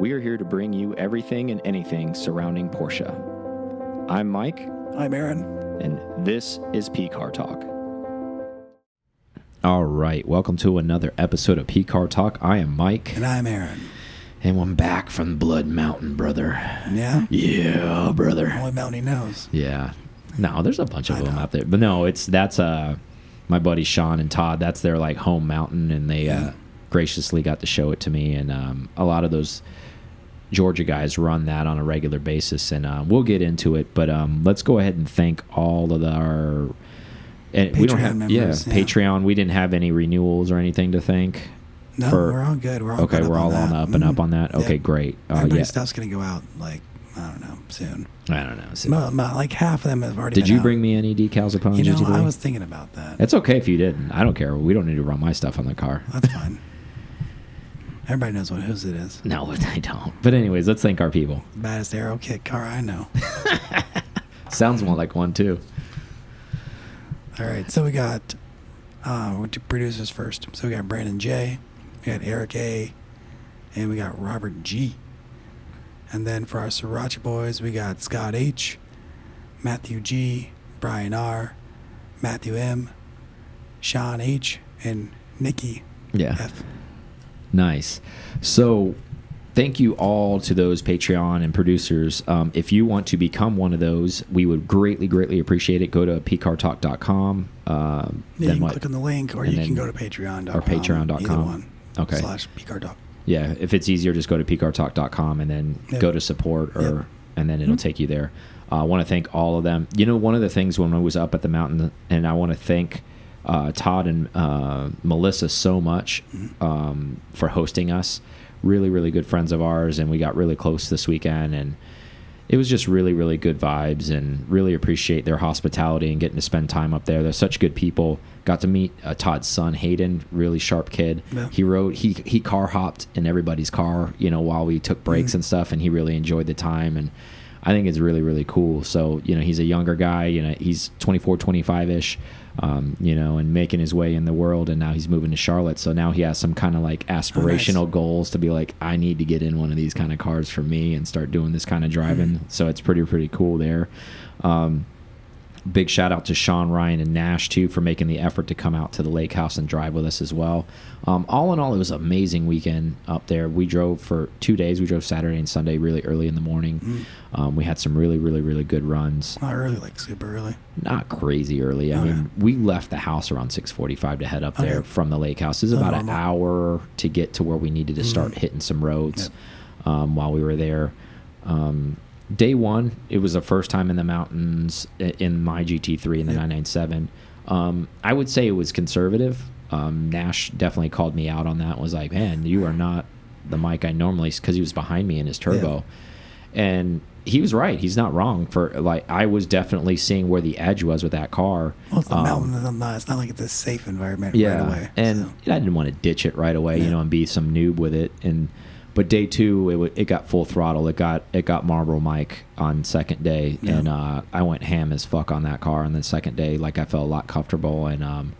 We are here to bring you everything and anything surrounding Porsche. I'm Mike, I'm Aaron. and this is P Car Talk. All right, welcome to another episode of P Car Talk. I am Mike, And I'm Aaron. and I'm back from the Blood Mountain, brother. Yeah? Yeah, brother. Only mountain he knows. Yeah. No, there's a bunch of I them know. out there. But no, it's that's uh my buddy Sean and Todd. That's their like home mountain and they uh graciously got to show it to me and um a lot of those Georgia guys run that on a regular basis and uh, we'll get into it, but um let's go ahead and thank all of our and we don't Patreon have members, yeah, yeah. Patreon. We didn't have any renewals or anything to thank. No, For- we're all good. We're all Okay, we're all on on, up and up Mhm. on that. Okay, Yep. great. Uh, yeah. stuff's going to go out, like, I don't know, soon. I don't know. So- Mo- mo- like half of them have already did you out. bring me any decals upon You know, GT3? I was thinking about that. It's okay if you didn't. I don't care. We don't need to run my stuff on the car. That's fine. Everybody knows what whose it is. No, I don't. But anyways, let's thank our people. Baddest aero kit car I know. Sounds more like one too. All right, so we got uh, do producers first. So we got Brandon J, we got Eric A, and we got Robert G. And then for our Sriracha boys, we got Scott H, Matthew G, Brian R, Matthew M, Sean H, and Nikki Yeah. F. Nice. So, thank you all to those Patreon and producers. Um, if you want to become one of those, we would greatly, greatly appreciate it. Go to pcartalk.com. Um, Yeah, you can what? click on the link, or and you can go to Patreon.com. or patreon.com. Either one. Okay. Slash PCAR Talk. Yeah, if it's easier, just go to pcartalk.com and then Yep. go to support, or Yep. and then it'll Mhm. take you there. Uh, I want to thank all of them. You know, one of the things when I was up at the mountain, and I want to thank uh, Todd and uh, Melissa so much Mm-hmm. um, for hosting us. Really, really good friends of ours, and we got really close this weekend, and it was just really, really good vibes, and really appreciate their hospitality and getting to spend time up there. They're such good people. Got to meet uh, Todd's son Hayden, really sharp kid. Yeah. He rode, he he car hopped in everybody's car, you know, while we took breaks Mhm. and stuff, and he really enjoyed the time and. I think it's really, really cool. So, you know, he's a younger guy, you know, he's 24, 25 ish, um, you know, and making his way in the world. And now he's moving to Charlotte. So now he has some kind of like aspirational goals to be like, I need to get in one of these kind of cars for me and start doing this kind of driving. So it's pretty, pretty cool there. Um, big shout out to Sean Ryan and Nash too for making the effort to come out to the lake house and drive with us as well. Um, all in all, it was an amazing weekend up there. We drove for two days. We drove Saturday and Sunday really early in the morning. Mm. Um, we had some really, really, really good runs. Not early, like super early. Not crazy early. I Okay. mean, we left the house around six forty-five to head up there Okay. from the lake house. It was Oh, about an hour to get to where we needed to start Mm. hitting some roads Yep. um, while we were there. Um, day one, it was the first time in the mountains in my GT3 in the Yep. 997. Um, I would say it was conservative. Um, Nash definitely called me out on that. Was like, man, you are not the Mike I normally because he was behind me in his turbo, and he was right. He's not wrong. For like, I was definitely seeing where the edge was with that car. Well, it's the Um, mountain. It's not, it's not like it's a safe environment yeah, right away. and so. I didn't want to ditch it right away, you know, and be some noob with it. And but day two, it it got full throttle. It got it got Marlboro Mike on second day, Yeah. and uh, I went ham as fuck on that car. On the second day, like I felt a lot comfortable and um,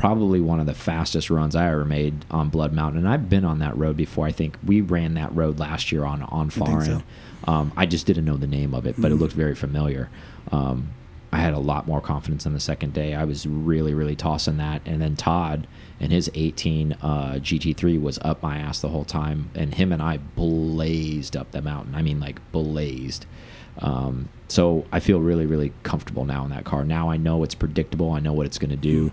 probably one of the fastest runs I ever made on Blood Mountain. And I've been on that road before. I think we ran that road last year on on Farin. so. Um, I just didn't know the name of it, but it Mhm. looked very familiar. Um, I had a lot more confidence on the second day. I was really, really tossing that. And then Todd and his 18 uh, GT3 was up my ass the whole time. And him and I blazed up the mountain. I mean, like, blazed. Um, so I feel really, really comfortable now in that car. Now I know it's predictable. I know what it's going to do.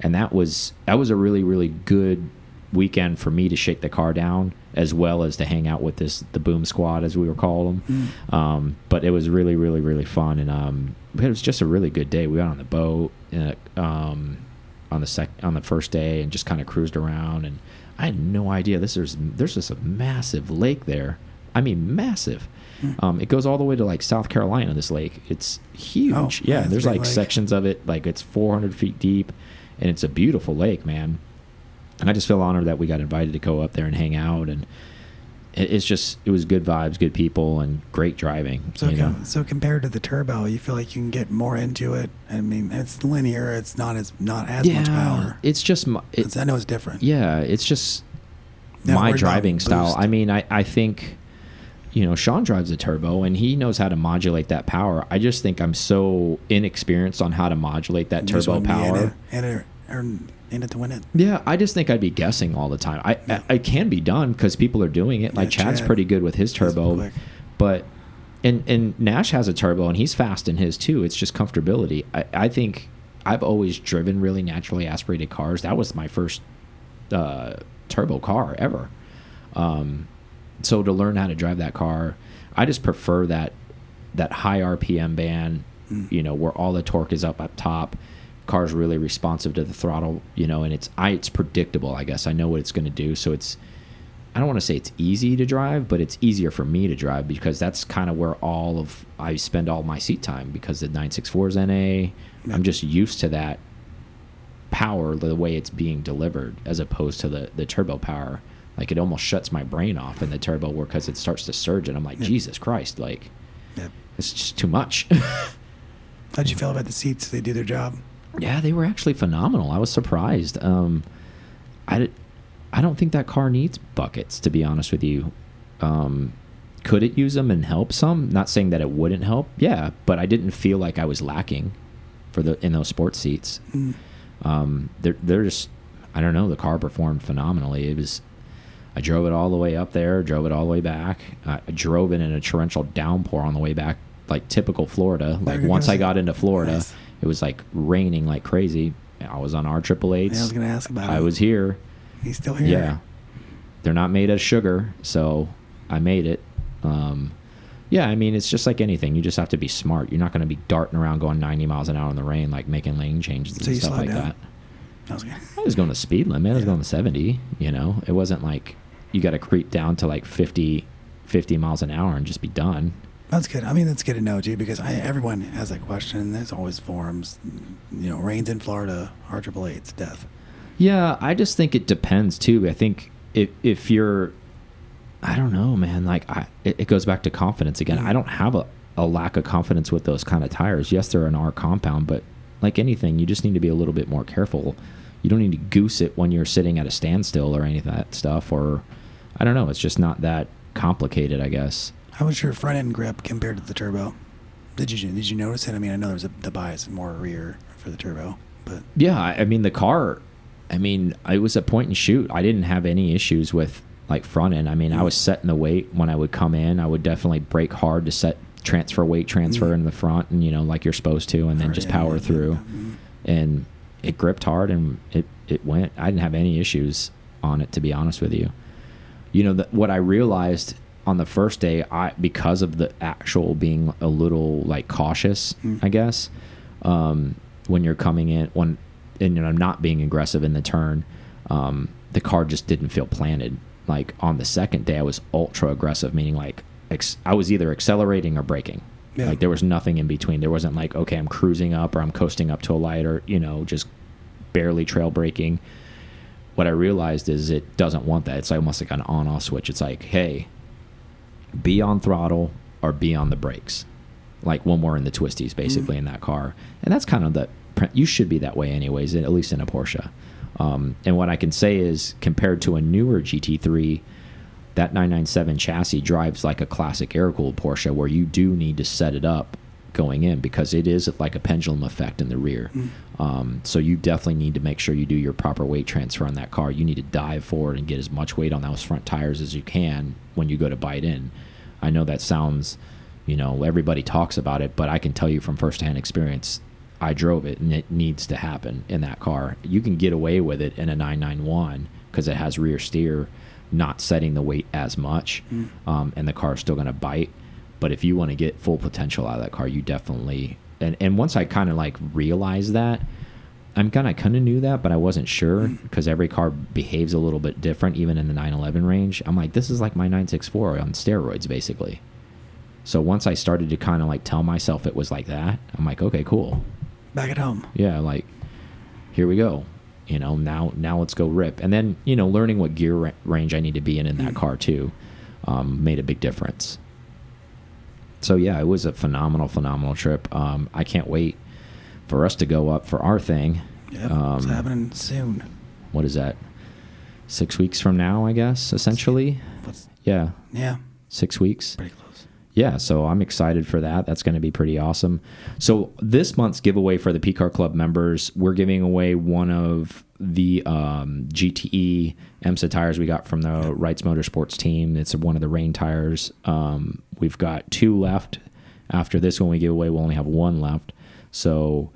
And that was that was a really, really good weekend for me to shake the car down as well as to hang out with this the boom squad as we were calling them. Mm. um, but it was really really really fun. And um, it was just a really good day. We went on the boat uh, um, on the sec on the first day and just kind of cruised around. And I had no idea this is there's just a massive lake there. I mean massive. Mm. um, it goes all the way to like South Carolina this lake. It's huge. Oh, yeah yeah, there's like lake. sections of it. Like it's 400 feet deep and it's a beautiful lake man and I just feel honored that we got invited to go up there and hang out and it's just it was good vibes good people and great driving So, you know com- so compared to the turbo, you feel like you can get more into it. I mean, it's linear. It's not as not as much power. It's just it, I know it's different. yeah, it's just Yeah, my driving style. boost. I mean, I, I think, you know, Sean drives a turbo and he knows how to modulate that power. I just think I'm so inexperienced on how to modulate that turbo want to be in power. it, in it, in it to win it. Yeah, I just think I'd be guessing all the time. I Yeah. I, I can be done because people are doing it. Like Yeah, Chad's Chad. pretty good with his turbo, but and and Nash has a turbo and he's fast in his too. It's just comfortability. I I think I've always driven really naturally aspirated cars. That was my first uh, turbo car ever. Um, so to learn how to drive that car, I just prefer that that high RPM band. Mm. You know where all the torque is up up top. Car's really responsive to the throttle. You know, and it's I it's predictable. I guess I know what it's going to do. So it's I don't want to say it's easy to drive, but it's easier for me to drive because that's kind of where all of I spend all my seat time because the 964 is NA. I'm just used to that power the way it's being delivered as opposed to the the turbo power. Like it almost shuts my brain off in the turbo work because it starts to surge and I'm like, Yeah. Jesus Christ, like it's just too much. How'd you feel about the seats? They do their job. Yeah, they were actually phenomenal. I was surprised. Um, I, I don't think that car needs buckets, to be honest with you. Um, could it use them and help some? Not saying that it wouldn't help. Yeah, but I didn't feel like I was lacking for the in those sports seats. Mm. Um, they're they're just I don't know. The car performed phenomenally. It was. I drove it all the way up there, drove it all the way back. I drove it in a torrential downpour on the way back, like typical Florida. Like once I got into Florida, Nice. it was like raining like crazy. I was on our triple Yeah, I was gonna ask about. I him. was here. He's still here. Yeah, they're not made of sugar, so I made it. Um, yeah, I mean it's just like anything. You just have to be smart. You're not going to be darting around going 90 miles an hour in the rain, like making lane changes So and stuff like down? that. I was. I was going the speed limit. I was Yeah. going 70. You know, it wasn't like you got to creep down to like 50, 50 miles an hour and just be done. That's good. I mean, that's good to know too, because I, everyone has that question. and There's always forums. You know, rains in Florida, R triple eight's death. Yeah, I just think it depends too. I think if if you're, I don't know, man. Like I, it, it goes back to confidence again. I don't have a, a lack of confidence with those kind of tires. Yes, they're an R compound, but like anything, you just need to be a little bit more careful. You don't need to goose it when you're sitting at a standstill or any of that stuff. Or I don't know. It's just not that complicated, I guess. How was your front end grip compared to the turbo? Did you did you notice it? I mean, I know there's a, the bias more rear for the turbo, but Yeah, I I mean the car. I mean, it was a point and shoot. I didn't have any issues with like front end. I mean, I was setting the weight when I would come in. I would definitely brake hard to set transfer weight transfer Mm. in the front, and you know, like you're supposed to, and then Hard just power yeah, through. mm. And it gripped hard, and it it went. I didn't have any issues on it, to be honest with you. You know, that what I realized on the first day, I because of the actual being a little like cautious, Mm. I guess. Um, when you're coming in, when and you know, I'm not being aggressive in the turn, um, the car just didn't feel planted. Like on the second day, I was ultra aggressive, meaning like ex I was either accelerating or braking. Yeah. Like there was nothing in between. There wasn't like okay, I'm cruising up or I'm coasting up to a light or you know just barely trail braking. What I realized is it doesn't want that. It's almost like an on-off switch. It's like, hey, be on throttle or be on the brakes. Like when we're in the twisties, basically in that car, and that's kind of the you should be that way anyways, at least in a Porsche. Um, and what I can say is, compared to a newer GT3, that 997 chassis drives like a classic air-cooled Porsche, where you do need to set it up going in because it is like a pendulum effect in the rear. Um, so you definitely need to make sure you do your proper weight transfer on that car. You need to dive forward and get as much weight on those front tires as you can when you go to bite in. I know that sounds, you know, everybody talks about it, but I can tell you from firsthand experience, I drove it and it needs to happen in that car. You can get away with it in a 991 because it has rear steer, not setting the weight as much, um, and the car's still going to bite. But if you want to get full potential out of that car, you definitely and and once I kind of like realized that, I'm kind of kind of knew that, but I wasn't sure because every car behaves a little bit different, even in the 911 range. I'm like, this is like my 964 on steroids, basically. So once I started to kind of like tell myself it was like that, I'm like, okay, cool, back at home. yeah, like here we go. You know, now now let's go rip. And then you know, learning what gear range I need to be in in that car too, um, made a big difference. So yeah, it was a phenomenal, phenomenal trip. Um, I can't wait for us to go up for our thing. Yep, Um, it's happening soon. What is that? six weeks from now, I guess, essentially. What's, Yeah, yeah, six weeks. pretty close. Yeah, so I'm excited for that. That's going to be pretty awesome. So this month's giveaway for the PCAR Club members, we're giving away one of the um, GTE IMSA tires we got from the Wrights Motorsports team. It's one of the rain tires. Um, we've got two left. After this one we give away, we'll only have one left. So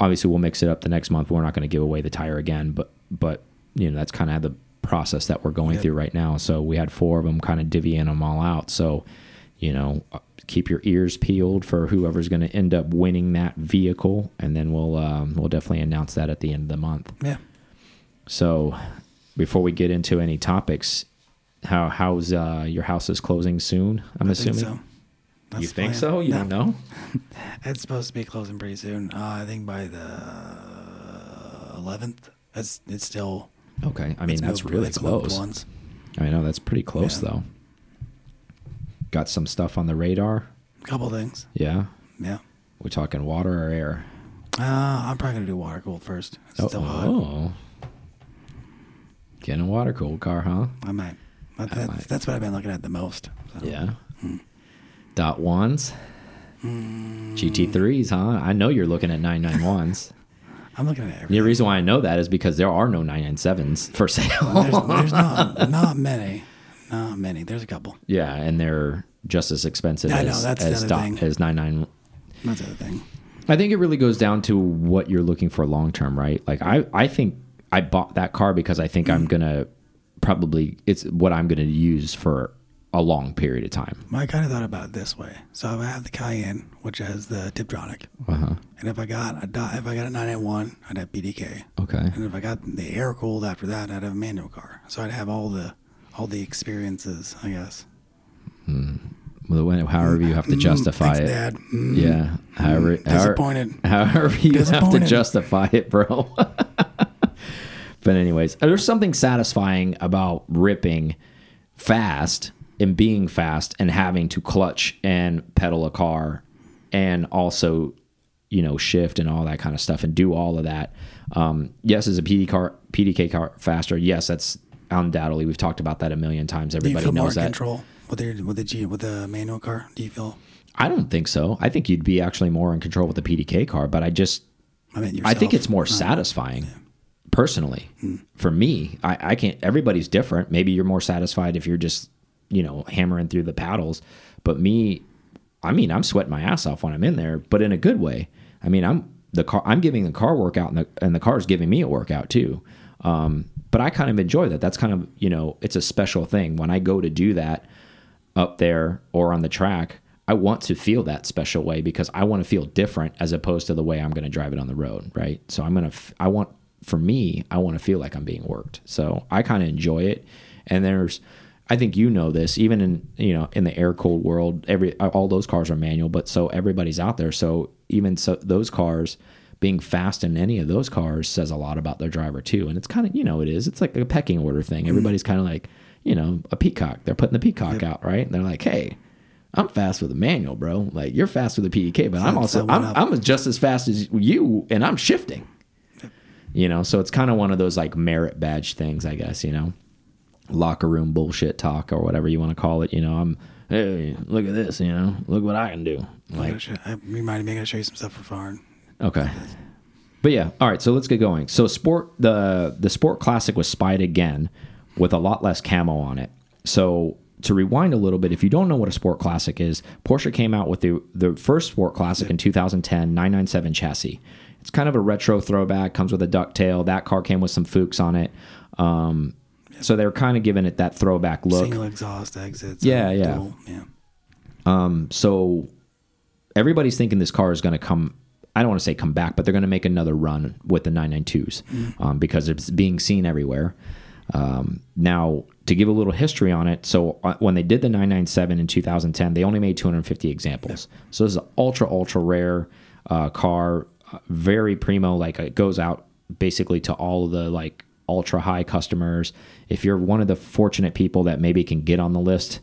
obviously we'll mix it up the next month. We're not going to give away the tire again, but but you know that's kind of the process that we're going Yep. through right now. So we had four of them, kind of divvying them all out. So you know, uh, keep your ears peeled for whoever's going to end up winning that vehicle, and then we'll um, we'll definitely announce that at the end of the month. Yeah. So before we get into any topics, how how's uh, your house is closing soon? I'm I think assuming. so. That's You think plan. so? You No, don't know? It's supposed to be closing pretty soon. Uh, I think by the 11th. It's it's still. Okay, I mean that's moved- really close. I know that's pretty close Yeah. though. Got some stuff on the radar. A couple things. Yeah, Yeah. We're talking water or air? Uh, I'm probably gonna do water cooled first. It's Oh, still hot. oh. getting a water cooled car, huh? I might. That, I might. That's what I've been looking at the most. so. Yeah. Dot ones. GT3s, huh? I know you're looking at 991s. I'm looking at everything. the reason why I know that is because there are no 997s for sale. There's, there's not not many, not many. There's a couple. yeah, and they're just as expensive I know, as that's the as, other thing. as 99 That's the other thing. I think it really goes down to what you're looking for long term, right? Like I, I think I bought that car because I think Mm. I'm gonna probably it's what I'm gonna use for a long period of time. I kind of thought about it this way. So if I have the Cayenne, which has the Tiptronic, Uh huh. and if I got a if I got a 991, I'd have PDK, Okay. and if I got the air cooled after that, I'd have a manual car. So I'd have all the all the experiences, I guess. Well, when- however you have to justify Mm, Thanks, it. Dad. Mm, Yeah. However, however, disappointed. however you have to justify it, bro. but anyways, there's something satisfying about ripping fast and being fast and having to clutch and pedal a car and also you know shift and all that kind of stuff and do all of that um, yes is a PD car pdk car faster yes that's undoubtedly we've talked about that a million times everybody feel more in knows that control with the with the G with the manual car? Do you feel? i don't think so i think you'd be actually more in control with the pdk car but i just I mean, I think it's more Uh, satisfying, personally. For me, I, I can't. Everybody's different. Maybe you're more satisfied if you're just, you know, hammering through the paddles. But me, I mean, I'm sweating my ass off when I'm in there, but in a good way. I mean, I'm the car. I'm giving the car workout, and the and the car's giving me a workout too. Um, but I kind of enjoy that. That's kind of you know, it's a special thing when I go to do that up there or on the track, I want to feel that special way because I want to feel different as opposed to the way I'm going to drive it on the road, right? So I'm going to I want for me, I want to feel like I'm being worked. So I kind of enjoy it. And there's I think you know this, even in you know in the air cooled world, every all those cars are manual, but so everybody's out there. So even so those cars being fast in any of those cars says a lot about their driver too. And it's kind of you know it is. It's like a pecking order thing. Everybody's kind of like you know a peacock. They're putting the peacock out, right? And they're like, hey. I'm fast with a manual, bro. Like you're fast with a PDK, but I'm also I'm. I'm just as fast as you, and I'm shifting. You know, so it's kind of one of those like merit badge things, I guess. You know, locker room bullshit talk or whatever you want to call it. You know, I'm hey, look at this. You know, look what I can do. Like I reminded me, I gotta show you some stuff for foreign. Okay. But yeah, all right. So let's get going. So sport the the sport classic was spied again with a lot less camo on it. So to rewind a little bit, if you don't know what a sport classic is, Porsche came out with the the first sport classic in 2010 997 chassis. It's kind of a retro throwback. Comes with a ducktail. That car came with some Fuchs on it. Um, so they were kind of giving it that throwback look. Single exhaust exits. Yeah, yeah. dual, yeah. so everybody's thinking this car is going to come i don't want to say come back but they're going to make another run with the 992s um, because it's being seen everywhere. Um, now to give a little history on it so uh, when they did the 997 in 2010 they only made 250 examples. So this is an ultra ultra rare uh, car uh, very primo like it goes out basically to all of the like ultra high customers. If you're one of the fortunate people that maybe can get on the list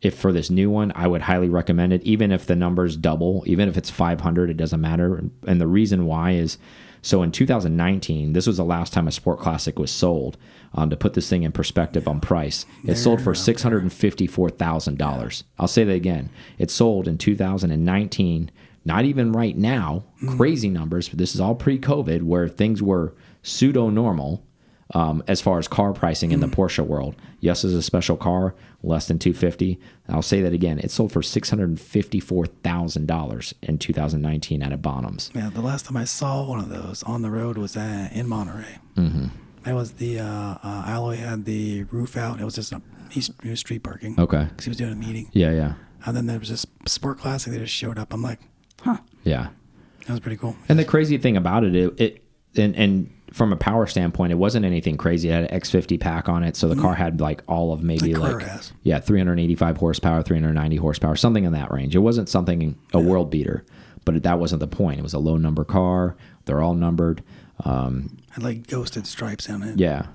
if for this new one, I would highly recommend it. Even if the numbers double, even if it's 500, it doesn't matter. And the reason why is so in 2019, this was the last time a Sport Classic was sold. Um, to put this thing in perspective on price, it sold for six hundred and fifty-four thousand dollars. I'll say that again. It sold in 2019. Not even right now, crazy numbers. But this is all pre-COVID, where things were pseudo normal um, as far as car pricing in the Porsche world. Yes, is a special car, less than 250. I'll say that again. It sold for six hundred and fifty-four thousand dollars in 2019 at a Bonhams. Yeah, the last time I saw one of those on the road was uh, in Monterey. Mm-hmm. That was the uh, uh, Alloy had the roof out. It was just a he was street parking. Okay. because he was doing a meeting. Yeah, yeah, And then there was this sport classic. They just showed up. I'm like, huh, yeah. that was pretty cool. And the crazy thing about it, it, it and, and from a power standpoint, it wasn't anything crazy. It had an X50 pack on it, so the car had like all of maybe Like has. yeah, 385 horsepower, 390 horsepower, something in that range. It wasn't something a world beater, but that wasn't the point. It was a low number car. They're all numbered. Um, Had like ghosted stripes on it. yeah.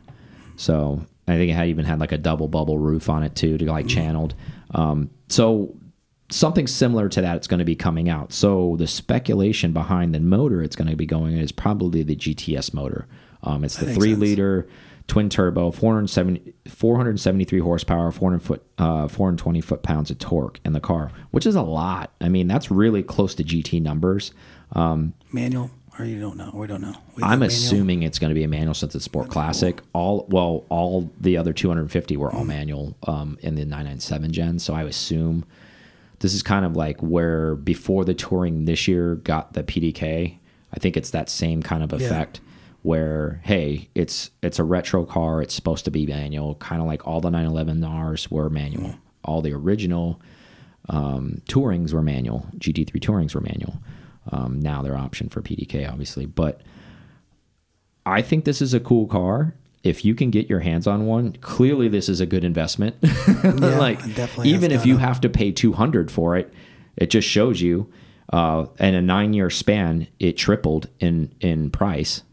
So I think it had even had like a double bubble roof on it too, to like channeled. Um, so something similar to that it's going to be coming out. So the speculation behind the motor it's going to be going in is probably the GTS motor. Um, it's the three sense. liter twin turbo, 470, 473 horsepower, 400 foot, uh, 420 foot pounds of torque in the car, which is a lot. I mean, that's really close to GT numbers. Um, Manual, or you don't know? We don't know. We I'm manual? assuming it's going to be a manual since it's Sport Classic. All well, all the other 250 were all manual um, in the 997 gen. So I assume this is kind of like where before the touring this year got the PDK. I think it's that same kind of effect where hey, it's it's a retro car. It's supposed to be manual, kind of like all the 911Rs were manual. All the original um, tourings were manual. GT3 tourings were manual. Um, now they're option for PDK, obviously, but I think this is a cool car. If you can get your hands on one, clearly this is a good investment. like definitely has even if you have to pay 200 for it, it just shows you uh, in a 9-year span it tripled in in price.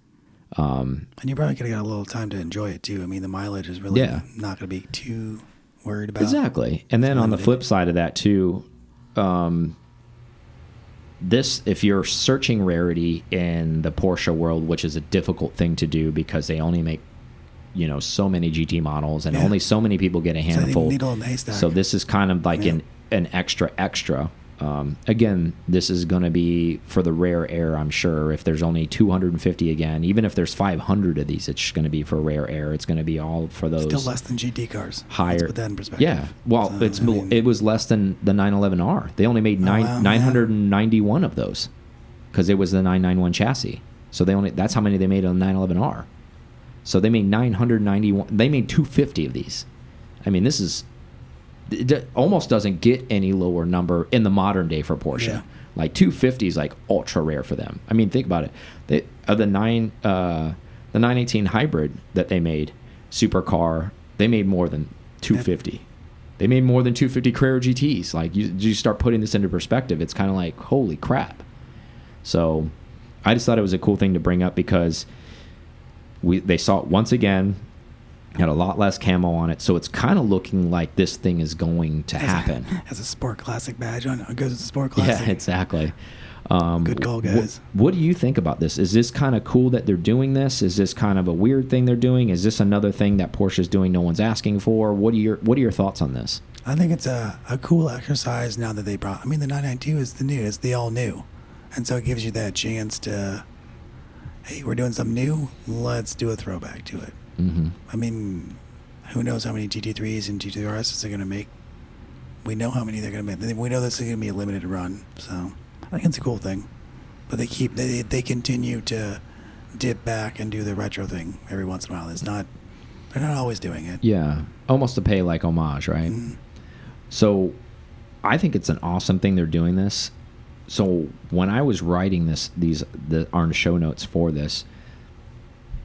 And you're probably could have got a little time to enjoy it too. I mean, the mileage is really Yeah. not going to be too worried about. Exactly. And then on the flip side of that too, um, this if you're searching rarity in the Porsche world, which is a difficult thing to do because they only make you know so many GT models and Yeah. only so many people get a handful. in. So this is kind of like Yeah. an an extra extra. Um, again, this is going to be for the rare air. I'm sure if there's only 250 again, even if there's 500 of these, it's going to be for rare air. It's going to be all for those Still less than GT cars. higher. Let's put that in perspective. Yeah. Well, So, it's I mean, it was less than the 911R. They only made nine wow, yeah. 991 of those because it was the 991 chassis. So they only that's how many they made on the 911R. So they made 991. They made 250 of these. I mean, this is it almost doesn't get any lower number in the modern day for Porsche. Yeah. Like 250 is like ultra rare for them. I mean, think about it. They of the nine uh, the 918 hybrid that they made supercar, they made more than 250. They made more than 250 Carrera GTS. Like you, you start putting this into perspective, it's kind of like holy crap. So, I just thought it was a cool thing to bring up because we they saw it once again had a lot less camo on it so it's kind of looking like this thing is going to has a- happen Has a sport classic badge on it. It goes with the sport classic. yeah exactly um, Good call, wh- guys. what do you think about this is this kind of cool that they're doing this is this kind of a weird thing they're doing is this another thing that Porsche is doing no one's asking for what are your what are your thoughts on this I think it's a, a cool exercise now that they brought. I mean, the 992 is the new. It's the all new, and so it gives you that chance to, hey, we're doing something new. Let's do a throwback to it. mm-hmm. I mean, who knows how many GT3s and GT3RSs they're going to make? We know how many they're going to make. We know this is going to be a limited run, so I think it's a cool thing. But they keep they they continue to dip back and do the retro thing every once in a while. It's not they're not always doing it. yeah almost to pay like homage right Mm. So I think it's an awesome thing they're doing this. So when I was writing this, these the our show notes for this,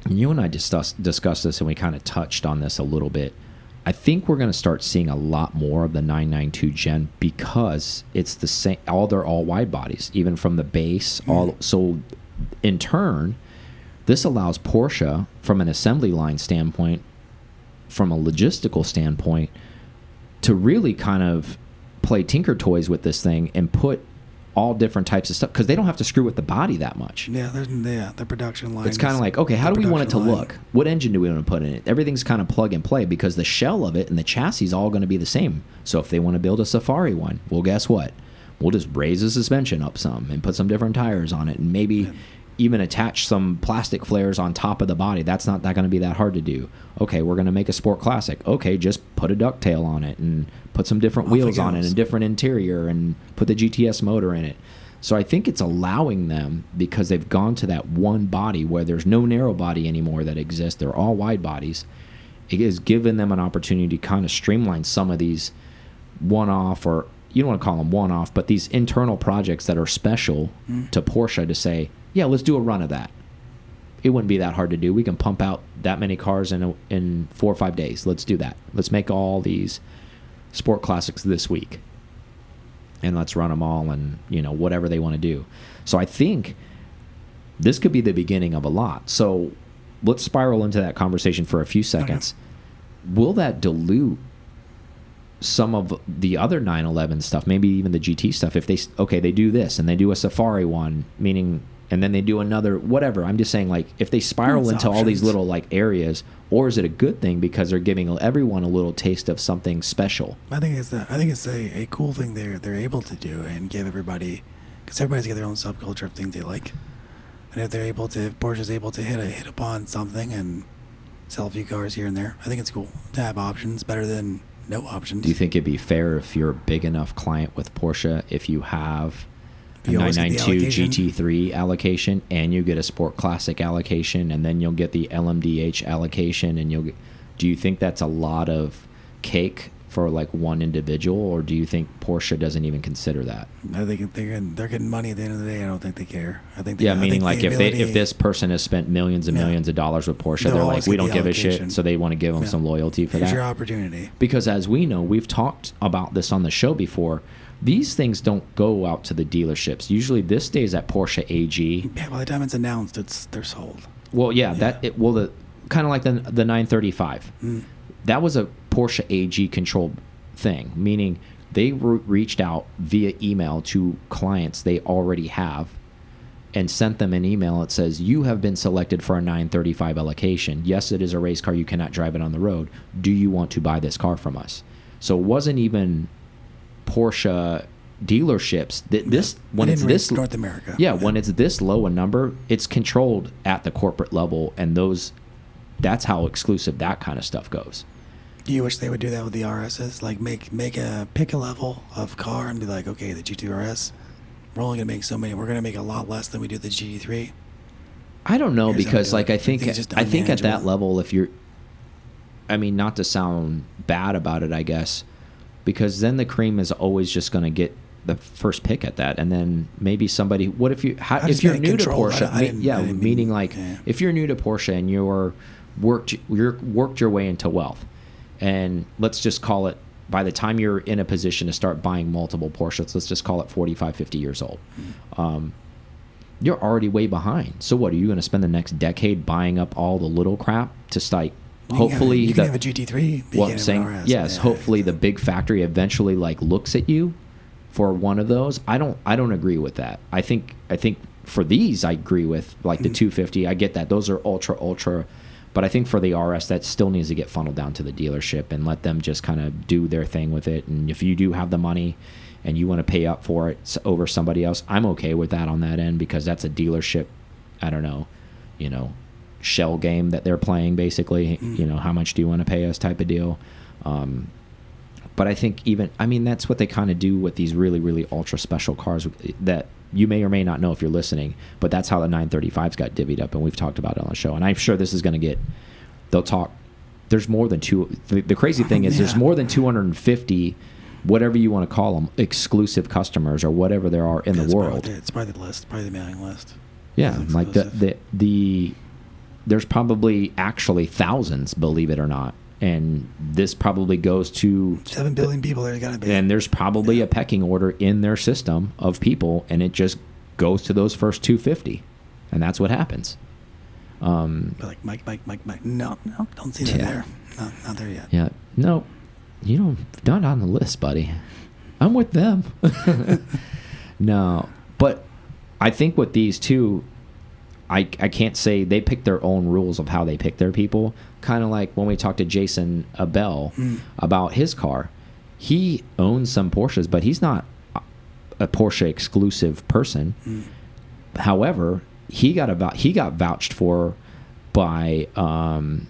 you and I discussed discussed this, and we kind of touched on this a little bit. I think we're going to start seeing a lot more of the 992 Gen because it's the same. All they're all wide bodies, even from the base. Mm. All so, in turn, this allows Porsche, from an assembly line standpoint, from a logistical standpoint, to really kind of play Tinker Toys with this thing and put all different types of stuff because they don't have to screw with the body that much. Yeah, there's yeah the production line. It's kind of like, okay, how do we want it to line. look? What engine do we want to put in it? Everything's kind of plug and play because the shell of it and the chassis is all going to be the same. So if they want to build a Safari one, well, guess what? We'll just raise the suspension up some and put some different tires on it and maybe even attach some plastic flares on top of the body. That's not that going to be that hard to do. Okay, we're going to make a sport classic. Okay, just put a ducktail on it and put some different it wheels on it and different interior and put the GTS motor in it. So I think it's allowing them because they've gone to that one body where there's no narrow body anymore that exists. They're all wide bodies. It has given them an opportunity to kind of streamline some of these one-off or you don't want to call them one-off, but these internal projects that are special mm. to Porsche to say, yeah, let's do a run of that. It wouldn't be that hard to do. We can pump out that many cars in a, in four or five days. Let's do that. Let's make all these sport classics this week and let's run them all and you know whatever they want to do so i think this could be the beginning of a lot so let's spiral into that conversation for a few seconds will that dilute some of the other 911 stuff maybe even the gt stuff if they okay they do this and they do a safari one meaning and then they do another whatever. I'm just saying like if they spiral It's into all these little like areas or is it a good thing because they're giving everyone a little taste of something special? I think it's a, I think it's a, a cool thing they're they're able to do and give everybody because everybody's got their own subculture of things they like, and if they're able to, if Porsche's able to hit a hit upon something and sell a few cars here and there, I think it's cool to have options better than no options. Do you think it'd be fair if you're a big enough client with Porsche if you have You always get the 992? GT3 allocation and you get a Sport Classic allocation and then you'll get the LMDH allocation and you'll get, do you think that's a lot of cake for like one individual or do you think Porsche doesn't even consider that? I think they're getting, they're getting money at the end of the day. I don't think they care. I think they, Yeah, I meaning think like the if they if this person has spent millions and Yeah. millions of dollars with Porsche, they're like we don't give a shit, so they want to give them Yeah. some loyalty for here's that. your opportunity. because as we know we've talked about this on the show before these things don't go out to the dealerships. Usually this stays at porsche ag Yeah, by the time it's announced, it's they're sold. well yeah, that it, well the kind of like the, the 935 Mm. that was a porsche ag controlled thing meaning they re reached out via email to clients they already have and sent them an email that says you have been selected for a 935 allocation. Yes it is a race car. You cannot drive it on the road. Do you want to buy this car from us? So it wasn't even porsche dealerships that this when it's this North America. yeah when it's this low a number it's controlled at the corporate level and those that's how exclusive that kind of stuff goes Do you wish they would do that with the RSs? Like make make a pick a level of car and be like, okay, the GT RS, we're only gonna make so many. We're gonna make a lot less than we do the GT3. I don't know Here's because like. I think just I think at that level if you're I mean not to sound bad about it I guess because then the cream is always just going to get the first pick at that and then maybe somebody what if you? How, if you're new to. Porsche I- I me- yeah didn't meaning like yeah. if you're new to Porsche and you're worked you're worked your way into wealth and let's just call it by the time you're in a position to start buying multiple Porsches let's just call it 45 50 years old Mm-hmm. um, you're already way behind. So what are you going to spend the next decade buying up all the little crap to start? You Hopefully, can, you the, have a GT3. but well, I'm saying RS. yes. Hopefully, the big factory eventually like looks at you for one of those. I don't. I don't agree with that. I think. I think for these, I agree with like the Mm-hmm. 250. I get that those are ultra ultra, but I think for the RS, that still needs to get funneled down to the dealership and let them just kind of do their thing with it. And if you do have the money and you want to pay up for it over somebody else, I'm okay with that on that end because that's a dealership. I don't know, you know, shell game that they're playing basically. Mm. You know, how much do you want to pay us type of deal. Um, but I think even I mean that's what they kind of do with these really really ultra special cars that you may or may not know if you're listening. But that's how the 935s got divvied up, and we've talked about it on the show. And I'm sure this is going to get. They'll talk. There's more than two. The, the crazy thing is, there's more than 250, whatever you want to call them, exclusive customers or whatever there are in the world. it's probably the list, probably the mailing list. Yeah, like the, the the there's probably actually thousands, believe it or not, and this probably goes to Seven billion people. There's got to be. and there's probably Yeah. a pecking order in their system of people, and it just goes to those first 250, and that's what happens. Um, like Mike, Mike, Mike, Mike. No, no, don't see that Yeah. there. No, not there yet. yeah, no, you don't not on the list, buddy. I'm with them. no, but I think with these two, I I can't say they pick their own rules of how they pick their people. Kind of like when we talked to Jason Abel Mm. about his car. He owns some Porsches, but he's not a Porsche exclusive person. Mm. However, he got about he got vouched for by um,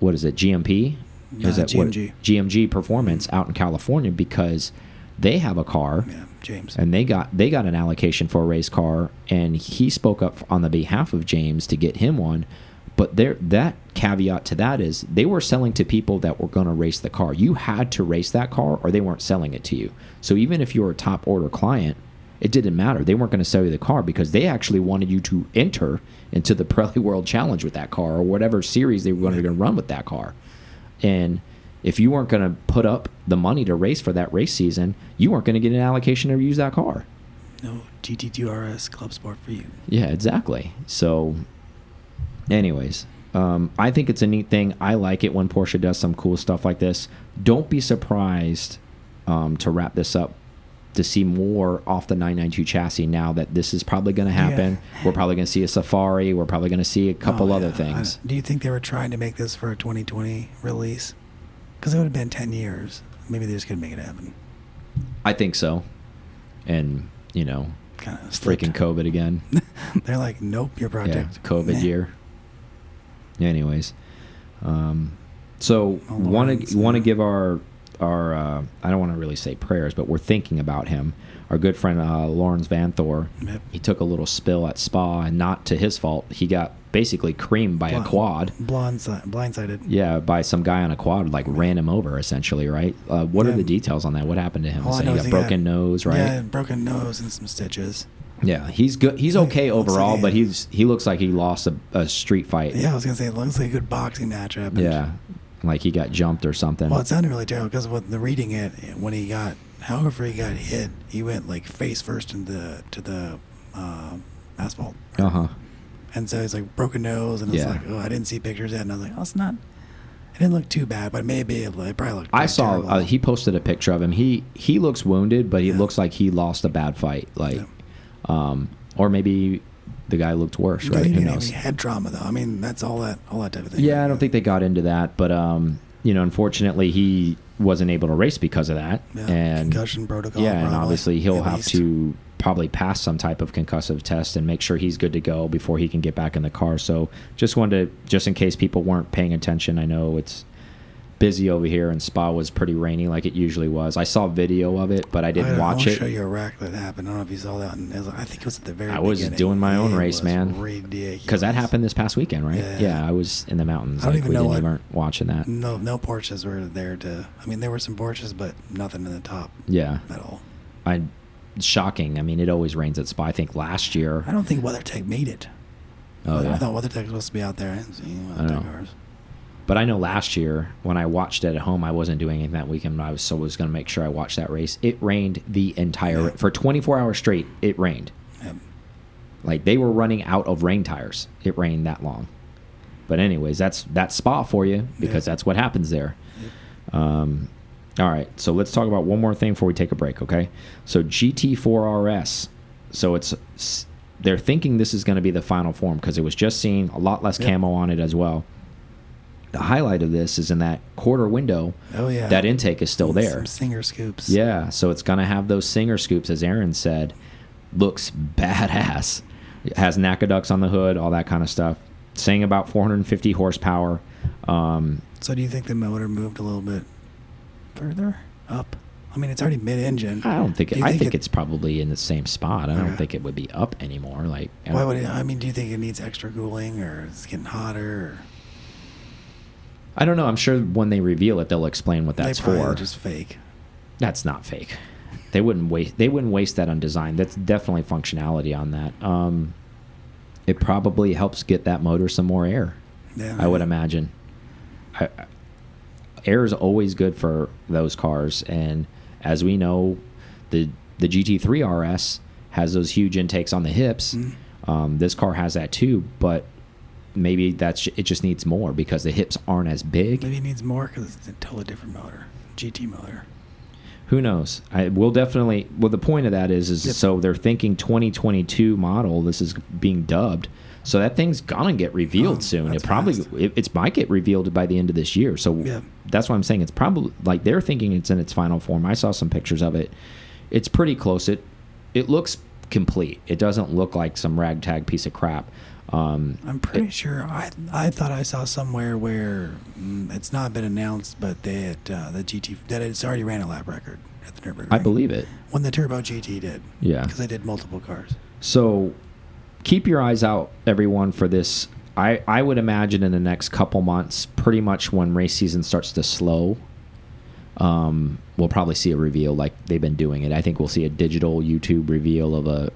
what is it GMP? Is Uh, that what- GMG. GMG Performance out in California because they have a car Yeah, James. and they got they got an allocation for a race car and he spoke up on the behalf of James to get him one. But there that caveat to that is they were selling to people that were going to race the car. You had to race that car or they weren't selling it to you. So even if you were a top order client it didn't matter. They weren't going to sell you the car because they actually wanted you to enter into the Pirelli World Challenge with that car or whatever series they were going to run with that car. And if you weren't going to put up the money to race for that race season, you weren't going to get an allocation to use that car. No GT2 RS Club Sport for you. Yeah, exactly. So, anyways, um, I think it's a neat thing. I like it when Porsche does some cool stuff like this. Don't be surprised um, to wrap this up to see more off the 992 chassis now that this is probably going to happen. We're probably going to see a Safari. We're probably going to see a couple Oh, other yeah. things. Do you think they were trying to make this for a 2020 release? Because it would have been 10 years. Maybe they just couldn't make it happen. I think so. And, you know, Kind of freaking COVID again. They're like, nope, your project. Yeah, COVID year. Anyways, um, so want to want to give our our uh, I don't want to really say prayers, but we're thinking about him. Our good friend uh, Laurens Vanthoor. Yep. He took a little spill at Spa, and not to his fault. He got basically creamed by a quad. Blindside, blindsided. Yeah, by some guy on a quad, like ran him over essentially, right? Uh, what are the details on that? What happened to him? All So he got broken got- nose, right? Yeah, broken nose and some stitches. Yeah, he's good. He's Yeah, okay looks like overall, he- but he's he looks like he lost a, a street fight. Yeah, I was gonna say it looks like a good boxing match happened. Yeah, like he got jumped or something. Well, it sounded really terrible because with the reading it, when he got, however he got hit, he went like face first into the to the uh, asphalt. Uh huh. And so he's like broken nose, and it's Yeah. like, oh, I didn't see pictures yet, and I was like, oh, it's not. It didn't look too bad, but maybe it, it probably looked. I saw uh, he posted a picture of him. He he looks wounded, but he Yeah. looks like he lost a bad fight. Like, Yeah. um, or maybe the guy looked worse. Right? Who knows? any head trauma though. I mean, that's all that all that type of thing. Yeah, I don't think they got into that, but um, you know, unfortunately, he wasn't able to race because of that. Yeah, and concussion protocol. Yeah, and obviously he'll have least. to probably pass some type of concussive test and make sure he's good to go before he can get back in the car. So just wanted to, just in case people weren't paying attention, I know it's busy over here and Spa was pretty rainy like it usually was. I saw video of it, but I didn't I, watch I'll it. show you a wreck that happened. I don't know if you saw that. And I think it was at the very. I was beginning. doing my own It race, man. Because that happened this past weekend, right? Yeah. Yeah, I was in the mountains. I don't like even we know didn't what- even watching that. No, no Porsches were there to. I mean, there were some Porsches, but nothing in the top Yeah, at all. I shocking. I mean, it always rains at Spa. I think last year. I don't think WeatherTech made it. Oh I yeah. thought WeatherTech was supposed to be out there. I didn't see I know. WeatherTech. But I know last year when I watched it at home, I wasn't doing anything that weekend. I was so was going to make sure I watched that race. It rained the entire for 24 hours straight. It rained. Yep. Like they were running out of rain tires. It rained that long. But anyways, that's that's Spa for you because Yeah. that's what happens there. Um, all right, so let's talk about one more thing before we take a break, okay? So GT4 RS. So it's they're thinking this is going to be the final form because it was just seen a lot less Yep. camo on it as well. The highlight of this is in that quarter window. Oh yeah. That intake is still there. Some singer scoops. Yeah, so it's gonna have those singer scoops, as Aaron said. Looks badass. It has NACA ducts on the hood, all that kind of stuff. Saying about 450 horsepower. Um, So do you think the motor moved a little bit further up? I mean, it's already mid-engine. I don't think. It, I think think it- it's probably in the same spot. I don't Okay. think it would be up anymore. Like, I Why would it? I mean, do you think it needs extra cooling, or it's getting hotter? Or I don't know. I'm sure when they reveal it, they'll explain what that's for. Just fake. That's not fake. They wouldn't waste. They wouldn't waste that on design. That's definitely functionality on that. Um, it probably helps get that motor some more air. Yeah. I would imagine. I, I- air is always good for those cars, and as we know, the the GT3 RS has those huge intakes on the hips. Mhm. Um, this car has that too, but maybe that's it. Just needs more because the hips aren't as big. Maybe it needs more because it's a totally different motor, GT motor. Who knows? I will definitely. Well, the point of that is, is Yep. so they're thinking 2022 model. This is being dubbed, so that thing's gonna get revealed Oh, soon. It probably it, it's might get revealed by the end of this year. So Yeah. that's why I'm saying it's probably like they're thinking it's in its final form. I saw some pictures of it. It's pretty close. It it looks complete. It doesn't look like some ragtag piece of crap. Um, I'm pretty sure. I I thought I saw somewhere where mm, it's not been announced, but they uh, the GT that it's already ran a lap record at the Nürburgring. I believe it. when the Turbo GT did. Yeah. because they did multiple cars. So keep your eyes out, everyone, for this. I, I would imagine in the next couple months, pretty much when race season starts to slow, um, we'll probably see a reveal like they've been doing it. I think we'll see a digital YouTube reveal of a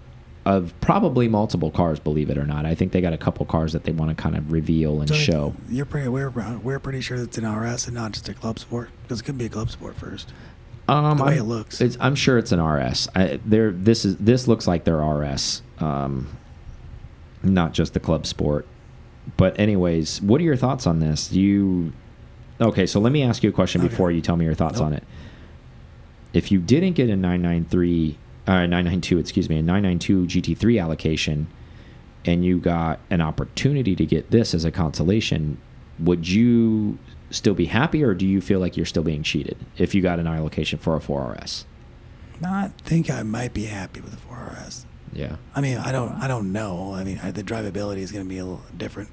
of probably multiple cars, believe it or not. I think they got a couple cars that they want to kind of reveal and So show. You're pretty. We're we're pretty sure it's an RS and not just a club sport because it could be a club sport first. Um, The way I'm- it looks. it's, I'm sure it's an RS. I, there, this is this looks like their RS, um, not just the club sport. But anyways, what are your thoughts on this? Do you okay? So let me ask you a question Okay. before you tell me your thoughts Nope. on it. If you didn't get a 993, uh, 992, excuse me, a 992 GT3 allocation, and you got an opportunity to get this as a consolation, would you still be happy, or do you feel like you're still being cheated if you got an allocation for a 4RS? I think I might be happy with the 4RS. Yeah. I mean, I don't. I don't know. I mean, I, the drivability is going to be a little different.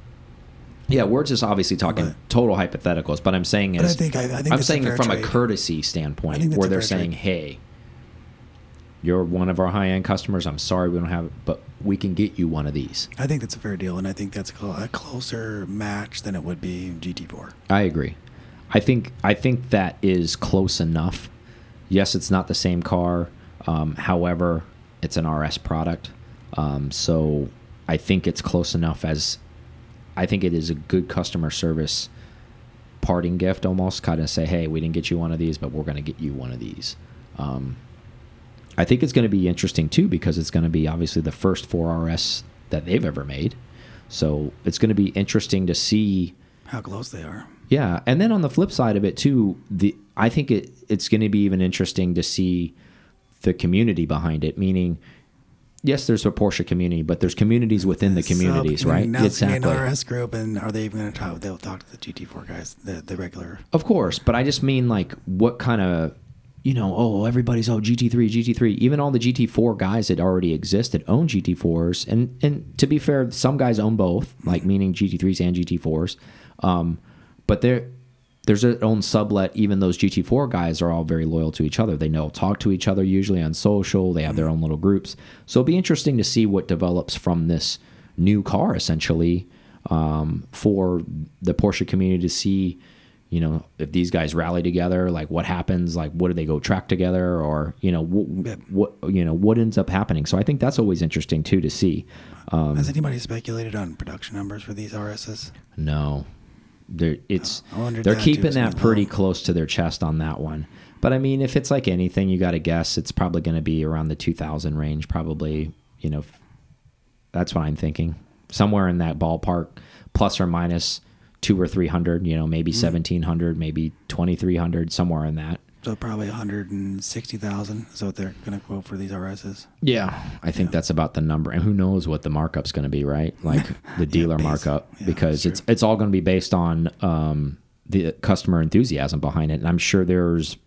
Yeah, we're just obviously talking But- total hypotheticals, but I'm saying But I think I, I think I'm saying a from a courtesy standpoint, where they're saying, trade. "Hey, you're one of our high-end customers. I'm sorry we don't have it, but we can get you one of these." I think that's a fair deal, and I think that's a closer match than it would be GT4. I agree. I think I think that is close enough. Yes, it's not the same car. Um, however, it's an RS product, um, so I think it's close enough. As I think it is a good customer service parting gift, almost kind of say, "Hey, we didn't get you one of these, but we're going to get you one of these." Um, I think it's going to be interesting too because it's going to be obviously the first 4RS that they've ever made. So it's going to be interesting to see How close they are. yeah, and then on the flip side of it too, the I think it it's going to be even interesting to see the community behind it. Meaning, yes, there's a Porsche community, but there's communities within the communities, So, right? Now Exactly. an RS group, and are they even going to talk? They'll talk to the GT4 guys, the the regular. Of course, but I just mean like what kind of you know, oh, everybody's oh GT3, GT3. Even all the GT4 guys that already existed own GT4s, and and to be fair, some guys own both, like meaning GT3s and GT4s. Um, but there, there's their own sublet. Even those GT4 guys are all very loyal to each other. They know talk to each other usually on social. They have their own little groups. So it'll be interesting to see what develops from this new car, essentially, um, for the Porsche community to see you know if these guys rally together like what happens like what do they go track together or you know what, what you know what ends up happening so i think that's always interesting too to see um, Has anybody speculated on production numbers for these RSs? no they're it's they're keeping that pretty close to their chest on that one. But i mean if it's like anything you got to guess it's probably going to be around the 2000 range probably you know that's what i'm thinking. Somewhere in that ballpark plus or minus two or three hundred you know maybe Mm-hmm. 1700 maybe 2300 somewhere in that So probably 160,000 is what they're going to quote for these RSs. Yeah, I think that's about the number, and who knows what the markup's going to be, right? Like the dealer base- markup, yeah, because it's it's all going to be based on um, the customer enthusiasm behind it, and I'm sure there's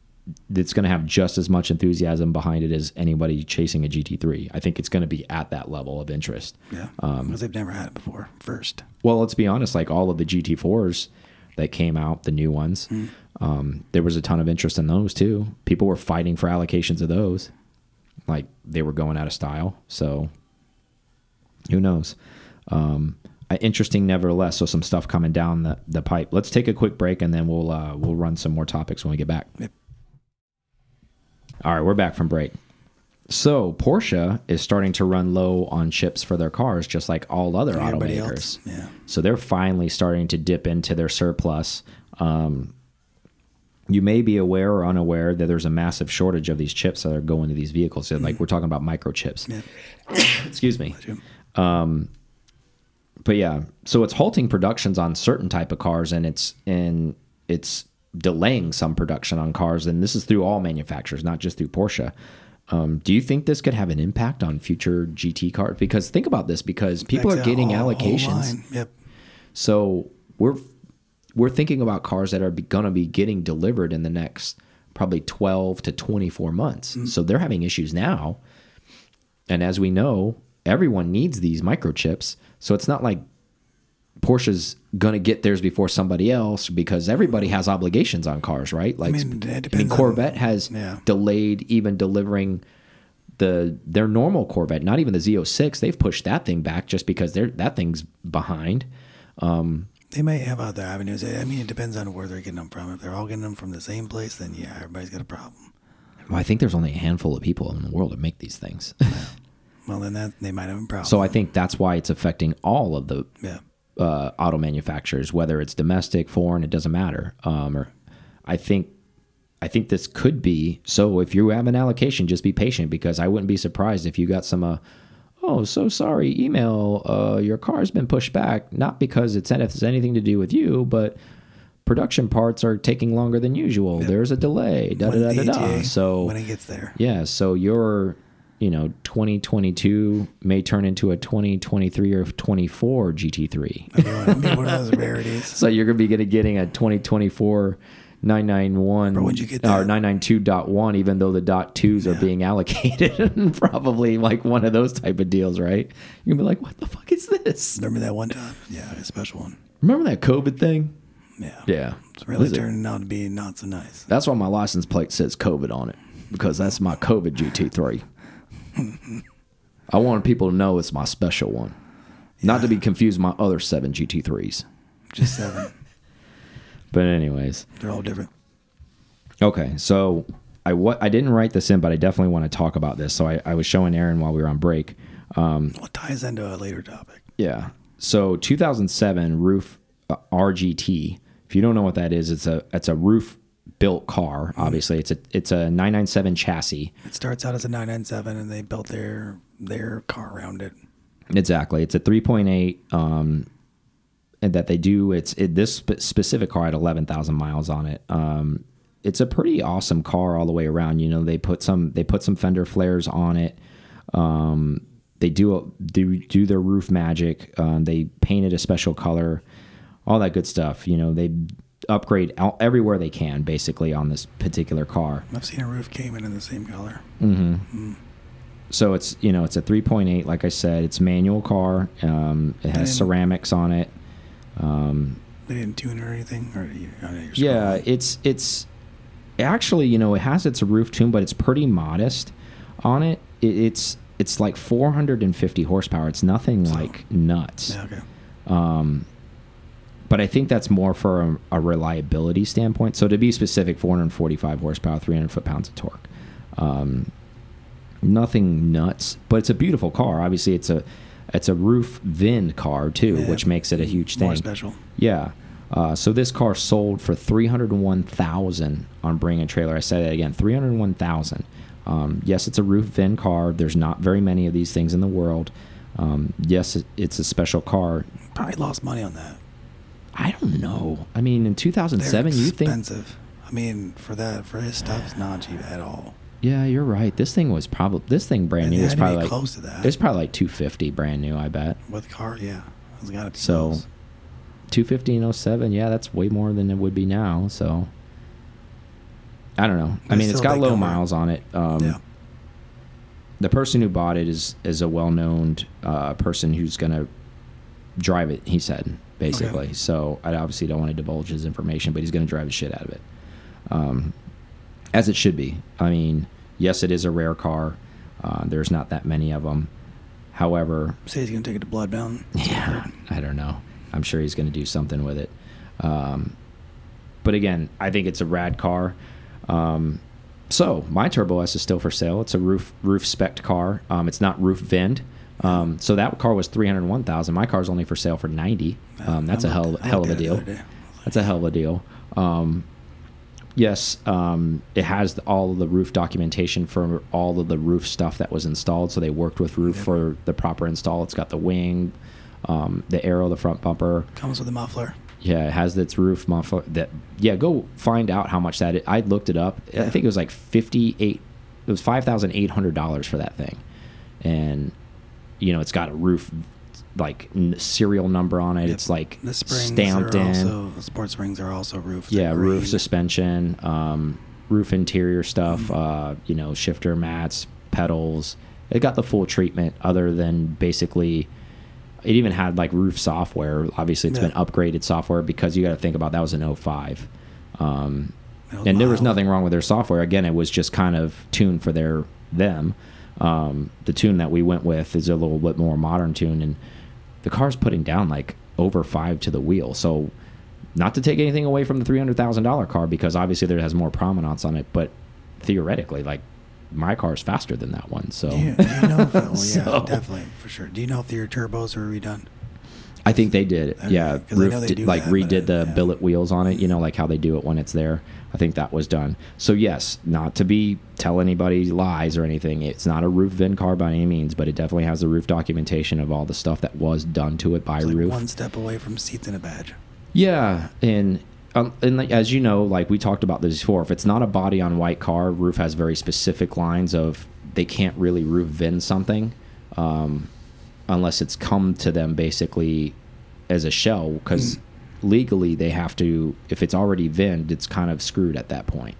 it's going to have just as much enthusiasm behind it as anybody chasing a GT3. I think it's going to be at that level of interest. Yeah, Um, because they've never had it before. First, Well, let's be honest, like all of the GT4s that came out, the new ones, Hmm. Um, there was a ton of interest in those too. People were fighting for allocations of those. Like they were going out of style. So who knows? Um, interesting nevertheless. So some stuff coming down the, the pipe. Let's take a quick break and then we'll uh, we'll run some more topics when we get back. Yep. All right, we're back from break. So Porsche is starting to run low on chips for their cars, just like all other everybody automakers. else. Yeah, So they're finally starting to dip into their surplus. Um, you may be aware or unaware that there's a massive shortage of these chips that are going to these vehicles. So, like we're talking about microchips. yeah. Excuse me. Jim. But yeah, so it's halting productions on certain type of cars, and it's and it's delaying some production on cars, and this is through all manufacturers, not just through Porsche. Um, do you think this could have an impact on future GT cars? Because think about this, because people are getting the whole- whole allocations. Yep. So we're we're thinking about cars that are going to be getting delivered in the next probably 12 to 24 months. Mm. So they're having issues now. And as we know, everyone needs these microchips. So it's not like Porsche's going to get theirs before somebody else because everybody has obligations on cars, right? Like mean, it I mean, depends on- Corvette has yeah. delayed even delivering the their normal Corvette, not even the Z06. They've pushed that thing back just because they're that thing's behind. Um, They may have other avenues. I mean, it depends on where they're getting them from. If they're all getting them from the same place, then yeah, everybody's got a problem. Well, I think there's only a handful of people in the world that make these things. Well, then that they might have a problem. so I think that's why it's affecting all of the yeah, uh, auto manufacturers, whether it's domestic, foreign, it doesn't matter. Um, or I think I think this could be so. If you have an allocation, just be patient because I wouldn't be surprised if you got some. Uh, oh, so sorry, email. Uh, your car's been pushed back, not because it's it anything to do with you, but production parts are taking longer than usual. There's a delay. Da da da da da. So when it gets there, yeah, so your you know 2022 may turn into a 2023 or 24 GT3. I mean, one of those rarities. So you're gonna be getting a 2024 991 Bro, when'd you get or 992.1, even though the dot twos are being allocated. Probably like one of those type of deals, right? You're gonna be like, what the fuck is this? Remember that one time? Yeah, a special one. Remember that COVID thing? Yeah, Yeah, It's really it- turning out to be not so nice. That's why my license plate says COVID on it because that's my COVID GT3. I want people to know it's my special one, not to be confused with my other seven GT3s. Just seven. But anyways, They're all different. okay. So I what I didn't write this in, but I definitely want to talk about this. So I, I was showing Aaron while we were on break. Well, it ties into a later topic. Yeah. So 2007 RUF uh, RGT. If you don't know what that is, it's a it's a RUF built car. Obviously, it's a it's a 997 chassis. It starts out as a 997, and they built their their car around it. Exactly. It's a 3.8 um that they do it's it, this spe specific car had 11,000 miles on it. Um it's a pretty awesome car all the way around. You know, they put some they put some fender flares on it. Um they do a, do do their RUF magic. Um, they painted a special color, all that good stuff. You know, they upgrade out everywhere they can basically on this particular car. I've seen a RUF came in in the same color. So it's you know it's a 3.8 like I said. It's manual car. Um, it has And- ceramics on it. Um, They didn't tune or anything. Or you, I know you're yeah, it's it's actually you know it has its RUF tune, but it's pretty modest on it. it it's it's like 450 horsepower. It's nothing like nuts. Yeah, okay. But I think that's more for a, a reliability standpoint. So to be specific, 445 horsepower, 300 foot pounds of torque. Um, nothing nuts, but it's a beautiful car. Obviously, it's a it's a RUF VIN car too, Yeah. which makes it a huge thing. More special. Yeah. Uh, so this car sold for three hundred one thousand on Bring a Trailer. I say that again, three hundred one thousand. Um, yes, it's a RUF VIN car. There's not very many of these things in the world. Um, yes, it, it's a special car. Probably lost money on that. I don't know. I mean, in 2007, you think? expensive. I mean, for that, for his stuff, it's not cheap at all. Yeah, you're right. This thing was probably this thing brand new was had to be probably like close to that. It's probably like 250 brand new. I bet. With car, yeah, it's got to be So, close. 250 and 07, yeah, that's way more than it would be now. So, I don't know. I mean, it's got low number. miles on it. Um, yeah, The person who bought it is is a well known uh, person who's gonna drive it. He said basically. So I obviously don't want to divulge his information, but he's gonna drive the shit out of it, um, as it should be. I mean, yes, it is a rare car. Uh, there's not that many of them. However, say he's gonna take it to Bloodbound. I yeah. I don't know. I'm sure he's going to do something with it. Um, but again, I think it's a rad car. Um, so my Turbo S is still for sale. It's a RUF RUF spec car. Um, it's not RUF vend. Um, so that car was three hundred one thousand. My car's only for sale for ninety. Um, that's a hell hell of looked a at it the deal. That's a hell of a deal. Yes, um, it has all of the RUF documentation for all of the RUF stuff that was installed. So they worked with RUF Yeah. for the proper install. It's got the wing, um, the aero, the front bumper. Comes with a muffler. Yeah, it has its RUF muffler. That yeah, go find out how much that. Is. I looked it up. I think it was like fifty eight. It was five thousand eight hundred dollars for that thing, and you know it's got a RUF like n- serial number on it. Yep. It's like The stamped in. also the sports springs are also RUF. yeah, RUF green. suspension, um, RUF interior stuff. Mm-hmm. Uh, you know, shifter mats, pedals. It got the full treatment, other than basically. It even had like RUF software. Obviously, it's Yeah. been upgraded software because you got to think about that was an 05. Um, and there was nothing wrong with their software. Again, it was just kind of tuned for their them. Um, the tune that we went with is a little bit more modern tune, and the car's putting down like over five to the wheel. So, not to take anything away from the three hundred thousand dollar car because obviously there has more prominence on it, but theoretically, like my car is faster than that one. So, Do you, do you know well, yeah, So- definitely for sure. Do you know if your turbos are redone? I think they did. Okay, yeah, RUF they did, like redid the yeah. billet wheels on it. You know, like how they do it when it's there. I think that was done. So yes, not to be tell anybody lies or anything. It's not a RUF VIN car by any means, but it definitely has the RUF documentation of all the stuff that was done to it by It's like RUF. one step away from seats and a badge. Yeah, and um, and like, as you know, like we talked about this before, if it's not a body on white car, RUF has very specific lines of they can't really roof VIN something um, unless it's come to them basically as a shell because legally they have to if it's already VINed, it's kind of screwed at that point.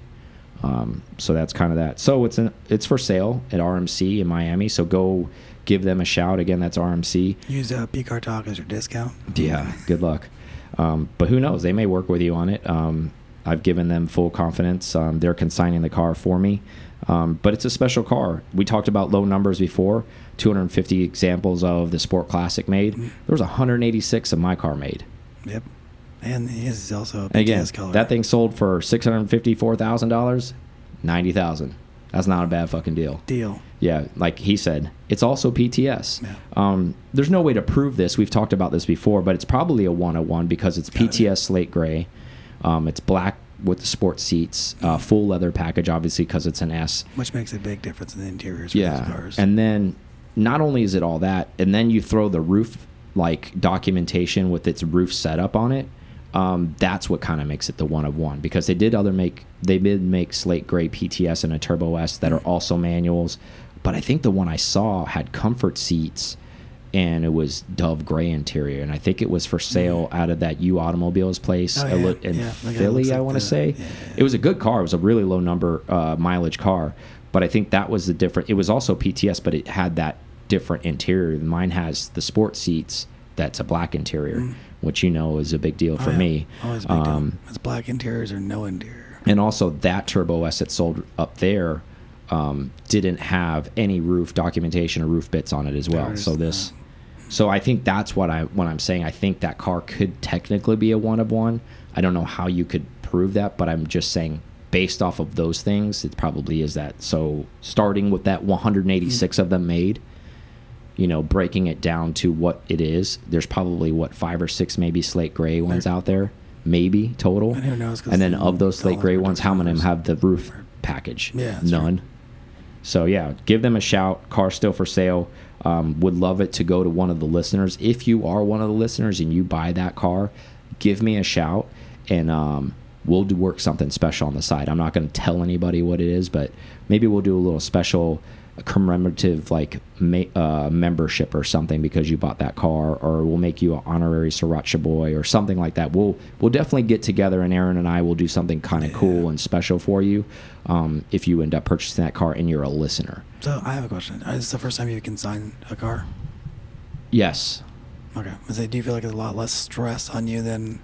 Um, so that's kind of that. So it's an it's for sale at RMC in Miami. So go give them a shout. Again, that's RMC. Use uh, PCAR Talk as your discount. Yeah, good luck. Um, but who knows? They may work with you on it. Um, I've given them full confidence. Um, they're consigning the car for me. Um, but it's a special car. We talked about low numbers before. 250 examples of the Sport Classic made. There was 186 of my car made. Yep. And his is also a again, color. that thing sold for $654,000, 90000 That's not a bad fucking deal. deal. Yeah, like he said, it's also PTS. Yeah. Um, there's no way to prove this. We've talked about this before, but it's probably a 101 because it's be. PTS slate gray. Um, it's black with the sport seats, uh, full leather package, obviously because it's an S. Which makes a big difference in the interiors for these Yeah, cars. and then not only is it all that, and then you throw the RUF like documentation with its RUF setup on it. Um, that's what kind of makes it the one of one because they did other make they did make slate gray PTS and a Turbo S that are also manuals, but I think the one I saw had comfort seats and it was dove gray interior and I think it was for sale out of that U Automobiles place Oh, yeah, in yeah, like Philly I want to say. Yeah, it was a good car. It was a really low number uh, mileage car but I think that was the different it was also PTS but it had that different interior. Mine has the sport seats that's a black interior which you know is a big deal for Mm. Oh, yeah. me Always a big deal. um, It's black interiors or no interior. and also that Turbo S that sold up there um, didn't have any RUF documentation or RUF bits on it as well. There is So this, so I think that's what I when I'm saying I think that car could technically be a one of one. I don't know how you could prove that, but I'm just saying based off of those things, it probably is that. So starting with that 186 of them made. You know, breaking it down to what it is. There's probably what five or six, maybe slate gray ones There- out there, maybe total. And who knows, 'cause And then of those slate gray ones, how many of them have the RUF package? Yeah, none. So yeah, give them a shout. Car still for sale. Um, would love it to go to one of the listeners. If you are one of the listeners and you buy that car, give me a shout, and um, we'll do work something special on the side. I'm not going to tell anybody what it is, but maybe we'll do a little special commemorative like ma uh, membership or something because you bought that car, or we'll make you an honorary Sriracha boy or something like that. We'll we'll definitely get together, and Aaron and I will do something kind of cool and special for you um, if you end up purchasing that car and you're a listener. So I have a question. Is this the first time you can sign a car? Yes. Okay. Is it, do you feel like there's a lot less stress on you than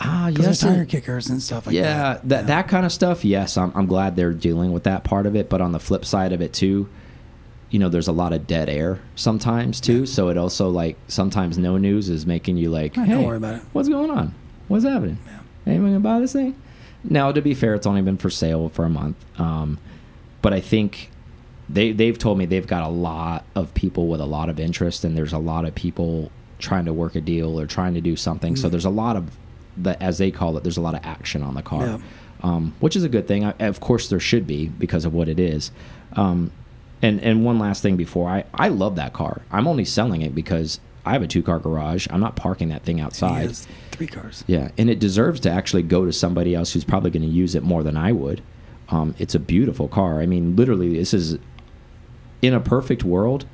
Ah, yes. tire kickers and stuff like yeah, that? that that kind of stuff. Yes, I'm I'm glad they're dealing with that part of it. But on the flip side of it too, you know, there's a lot of dead air sometimes too. Yeah. So it also like sometimes no news is making you like, Yeah, hey, don't worry about it. what's going on? What's happening? Yeah. Anyone gonna buy this thing? Now, to be fair, it's only been for sale for a month. Um, but I think they they've told me they've got a lot of people with a lot of interest, and there's a lot of people trying to work a deal or trying to do something. So Mm. there's a lot of the as they call it. There's a lot of action on the car, Yeah. um, which is a good thing. I, of course, there should be because of what it is. Um, and and one last thing before I I love that car. I'm only selling it because I have a two car garage. I'm not parking that thing outside. three cars. Yeah, and it deserves to actually go to somebody else who's probably going to use it more than I would. Um, it's a beautiful car. I mean, literally, this is in a perfect world.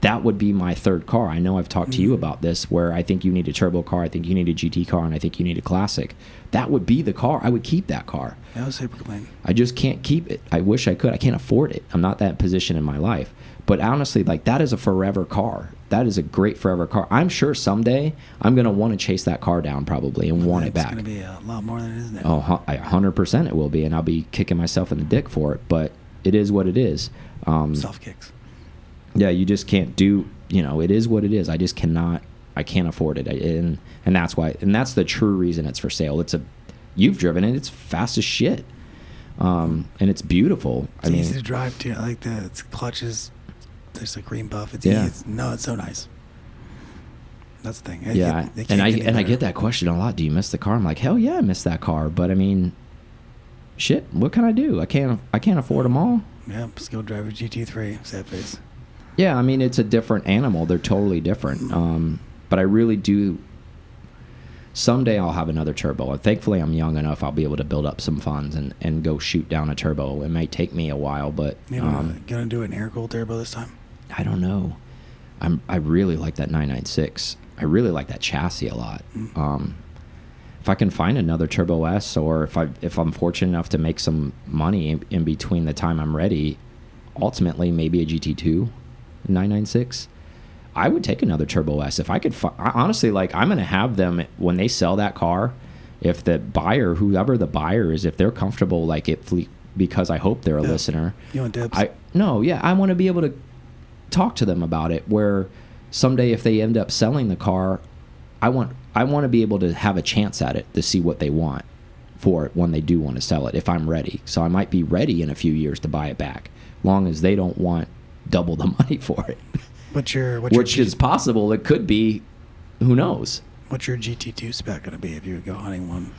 That would be my third car. I know I've talked to you about this, where I think you need a turbo car, I think you need a GT car, and I think you need a classic. That would be the car. I would keep that car. That was super clean. I just can't keep it. I wish I could. I can't afford it. I'm not that position in my life. But honestly, like that is a forever car. That is a great forever car. I'm sure someday I'm gonna want to chase that car down probably and want it back. It's going to be a lot more than it is now. Oh, a hundred percent it will be, and I'll be kicking myself in the dick for it. But it is what it is. Um, Self kicks. Yeah, you just can't do. You know, it is what it is. I just cannot. I can't afford it, I- and and that's why. And that's the true reason it's for sale. It's a. You've driven it. It's fast as shit. Um, and it's beautiful. It's I mean, easy to drive too. I like the it's clutches. There's a green buff. It's Yeah. easy. It's, no, it's so nice. That's the thing. Yeah, can't- they and I and I get that question a lot. Do you miss the car? I'm like, hell yeah, I miss that car. But I mean, shit, what can I do? I can't I can't afford them all. Yeah, just go drive a GT3. Sad face. Yeah, I mean it's a different animal. They're totally different. Um, but I really do. Someday I'll have another turbo. And thankfully, I'm young enough. I'll be able to build up some funds and and go shoot down a turbo. It might take me a while, but You um, gonna, gonna do an air cooled turbo this time? I don't know. I'm I really like that 996. I really like that chassis a lot. Mm. Um, if I can find another Turbo S, or if I if I'm fortunate enough to make some money in, in between the time I'm ready, ultimately maybe a GT2 996. I would take another Turbo S if I could. I, honestly, like I'm gonna have them when they sell that car. If the buyer, whoever the buyer is, if they're comfortable, like it, because I hope they're a Yeah. listener. You want dibs? I no, yeah, I want to be able to talk to them about it. Where someday, if they end up selling the car, I want I want to be able to have a chance at it to see what they want for it when they do want to sell it. If I'm ready, so I might be ready in a few years to buy it back, long as they don't want double the money for it, what's your what's which your is possible. It could be, who knows? what's your GT2 spec gonna be if you would go hunting one?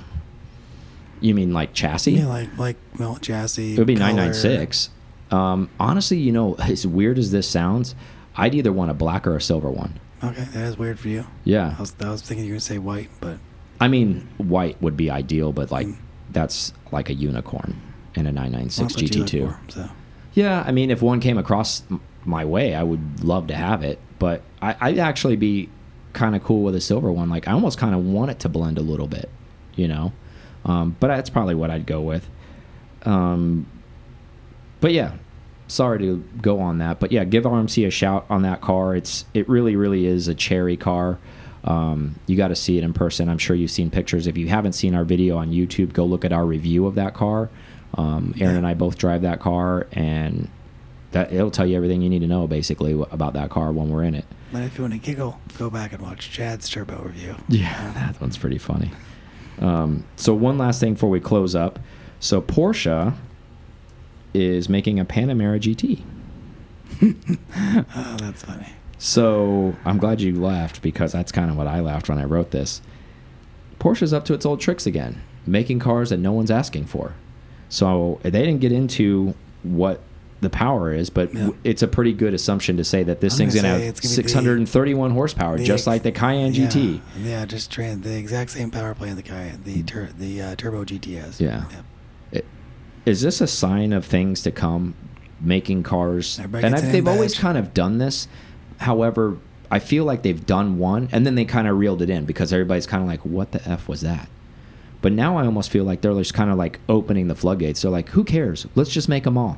You mean like chassis? Yeah, like like well chassis. It would be color. 996. Um, honestly, you know, as weird as this sounds, I'd either want a black or a silver one. Okay, that is weird for you. Yeah. I was, I was thinking you were gonna say white, but I mean, white would be ideal, but like Mm. that's like a unicorn in a 996 well, that's what you look GT2. for, so Yeah, I mean, if one came across my way, I would love to have it, but I, I'd actually be kind of cool with a silver one. Like, I almost kind of want it to blend a little bit, you know? Um, but that's probably what I'd go with. Um, but yeah, sorry to go on that, but yeah, give RMC a shout on that car. It's it really really is a cherry car. Um, you got to see it in person. I'm sure you've seen pictures. If you haven't seen our video on YouTube, go look at our review of that car. Um, Aaron and I both drive that car, and that it'll tell you everything you need to know basically about that car when we're in it. But if you want to giggle, go back and watch Chad's turbo review. Yeah, that one's pretty funny. Um, so one last thing before we close up. So Porsche is making a Panamera GT. Oh, that's funny. So I'm glad you laughed because that's kind of what I laughed when I wrote this. Porsche's up to its old tricks again, making cars that no one's asking for. So they didn't get into what the power is, but Yeah. it's a pretty good assumption to say that this I'm thing's gonna going to have it's gonna 631 horsepower, the just like the Cayenne GT. Yeah, yeah just the exact same power plant the Cayenne, the tur the uh, turbo GTS. has. Yeah. It- Is this a sign of things to come? Making cars, Everybody and an they've always kind of done this. However, I feel like they've done one, and then they kind of reeled it in because everybody's kind of like, "What the f was that?" But now I almost feel like they're just kind of like opening the floodgates. They're like, "Who cares? Let's just make them all,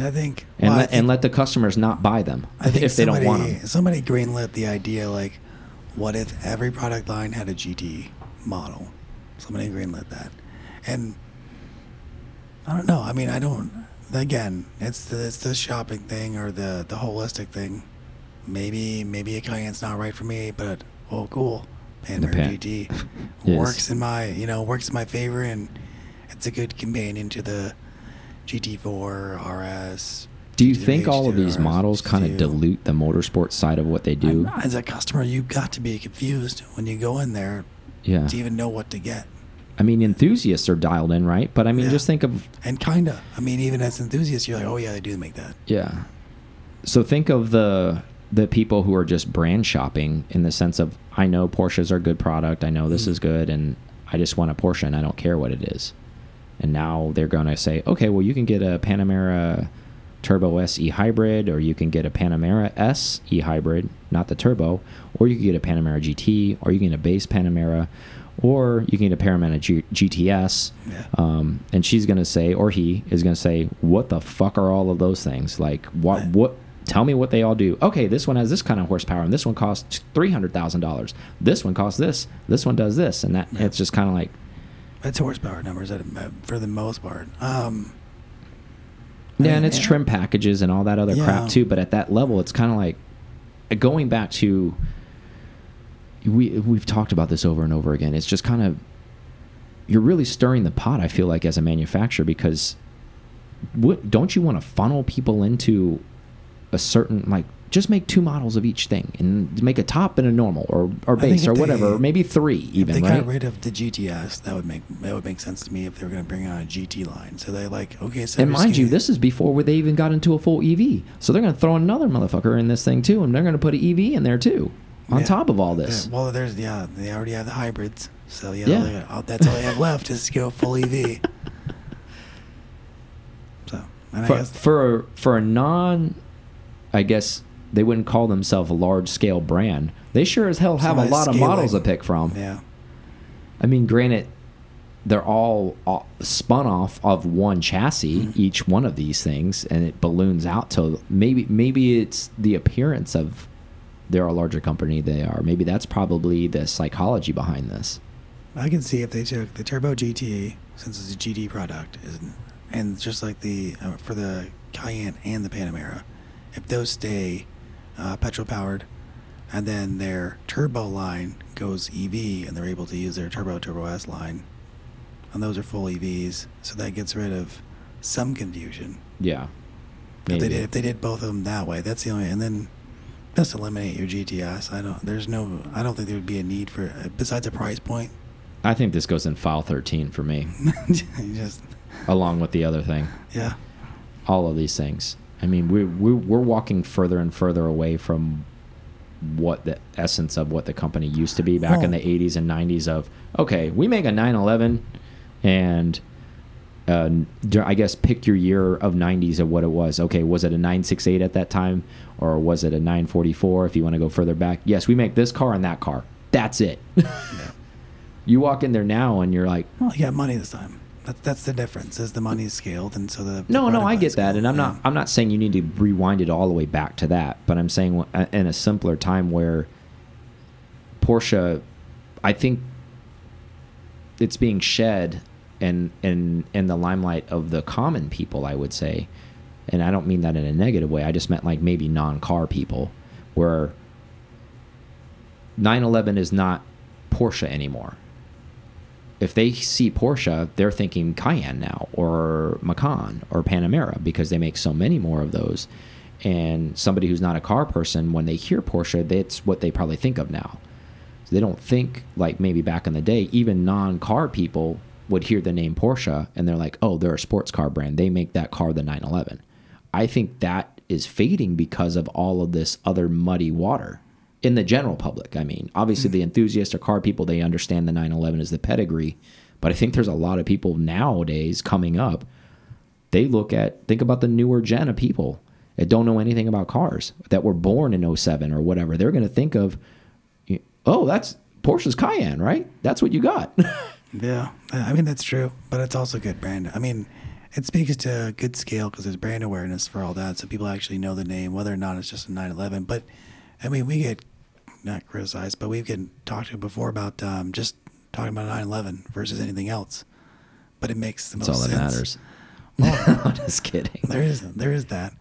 I think. and well, I let, and let the customers not buy them I think if they don't want somebody- them." Somebody greenlit the idea like, what if every product line had a GT model? Somebody greenlit that, and I don't know. I mean, I don't. Again, it's the it's the shopping thing or the the holistic thing. Maybe maybe a Cayenne's not right for me, but oh, cool. Pan- GT Yes. works in my you know works in my favor, and it's a good companion to the GT4 RS. Do you think all of these RS, models kind of dilute the motorsport side of what they do? not- As a customer, you've got to be confused when you go in there Yeah. to even know what to get. I mean, enthusiasts are dialed in, right? But I mean, Yeah. just think of And kinda. I mean, even as enthusiasts, you're like, oh yeah, they do make that. Yeah. So think of the the people who are just brand shopping in the sense of I know Porsches are good product, I know this Mm. is good, and I just want a Porsche and I don't care what it is. And now they're going to say, okay, well you can get a Panamera Turbo S e hybrid, or you can get a Panamera S e hybrid, not the turbo, or you can get a Panamera GT, or you can get a base Panamera, or you can get a Panamera G GTS. Yeah. Um, and she's gonna say, or he is gonna say, what the fuck are all of those things? Like, what, what? Tell me what they all do. Okay, this one has this kind of horsepower, and this one costs three hundred thousand dollars. This one costs this. This one does this, and that. Yeah. It's just kind of like, It's horsepower numbers for the most part. Um, I yeah, mean, and it's yeah. trim packages and all that other Yeah. crap too. But at that level, it's kind of like going back to we we've talked about this over and over again. It's just kind of you're really stirring the pot. I feel like as a manufacturer because what don't you want to funnel people into a certain like just make two models of each thing and make a top and a normal or or base if or they- whatever, or maybe three if even they right. got rid of the GTS, that would make that would make sense to me if they were going to bring out a GT line. So they like okay, so and mind you, this is before where they even got into a full EV. So they're going to throw another motherfucker in this thing too, and they're going to put an EV in there too, on Yeah. top of all Yeah, this. well, there's yeah, they already have the hybrids, so yeah, Yeah. they- all- that's all they have left is to go full EV. So, and I For, guess for for a non, I guess they wouldn't call themselves a large scale brand. They sure as hell have a lot of models to pick from. yeah, I mean, granted, they're all, all spun off of one chassis, Mhm. each one of these things, and it balloons out to maybe maybe it's the appearance of they're a larger company they are. Maybe that's probably the psychology behind this. I can see if they took the Turbo GT since it's a GT product, and just like the uh, for the Cayenne and the Panamera, if those stay uh, petrol powered, and then their turbo line goes EV, and they're able to use their Turbo Turbo S line, and those are full EVs, so that gets rid of some confusion. Yeah. If they did, if they did both of them that way, that's the only. And then just eliminate your GTS. I don't. There's no. I don't think there would be a need for besides a price point. I think this goes in file 13 for me, just along with the other thing. yeah. All of these things. I mean, we're, we're, we're walking further and further away from what the essence of what the company used to be back in the 80s and 90s of, okay, we make a 911 and uh, I guess pick your year of 90s of what it was. Okay, was it a 968 at that time or was it a 944 if you want to go further back? Yes, we make this car and that car. That's it. you walk in there now and you're like, Well, you got money this time. That's that's the difference. Is the money's scaled, and so the, the No, no, I get that, and I'm yeah. not. I'm not saying you need to rewind it all the way back to that, but I'm saying uh, in a simpler time where Porsche, I think it's being shed in in in the limelight of the common people. I would say, and I don't mean that in a negative way. I just meant like maybe non-car people, where 911 is not Porsche anymore if they see Porsche, they're thinking Cayenne now or Macan or Panamera because they make so many more of those. And somebody who's not a car person, when they hear Porsche, that's what they probably think of now. So they don't think like maybe back in the day, even non-car people would hear the name Porsche and they're like, "Oh, they're a sports car brand. They make that car the 911." I think that is fading because of all of this other muddy water in the general public. I mean, obviously mm. the enthusiasts or car people they understand the 911 is the pedigree, but I think there's a lot of people nowadays coming up. They look at think about the newer gen of people that don't know anything about cars that were born in 07 or whatever. They're going to think of, oh, that's Porsche's Cayenne, right? That's what you got. Yeah, I mean that's true, but it's also good brand. I mean, it speaks to good scale because there's brand awareness for all that, so people actually know the name, whether or not it's just a 911. But I mean, we get not criticized, but we've talked to before about um, just talking about 911 versus anything else. But it makes the That's most all that sense. matters. Well, I'm just kidding. there is there is that.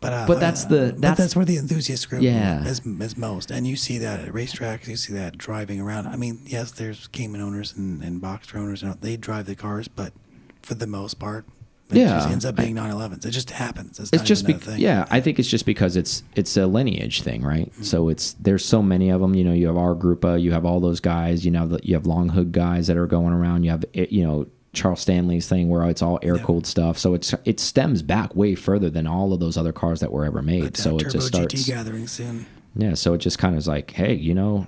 But, uh, But that's the- but that's- that's where the enthusiast group Yeah. is, is most, and you see that at racetracks. You see that driving around. I mean, yes, there's Cayman owners and, and Boxster owners, and they drive the cars, but for the most part, it Yeah, just ends up being 911s. It just happens. It's, it's just even be- thing. yeah i think it's just because it's it's a lineage thing right Mm-hmm. so it's there's so many of them you know you have our group uh, you have all those guys you know the, you have long hood guys that are going around you have eh, you know Charles Stanley's thing where it's all air cooled stuff. So it's it stems back way further than all of those other cars that were ever made. So it just starts. GT gathering soon. Yeah, so it just kind of is like, hey, you know,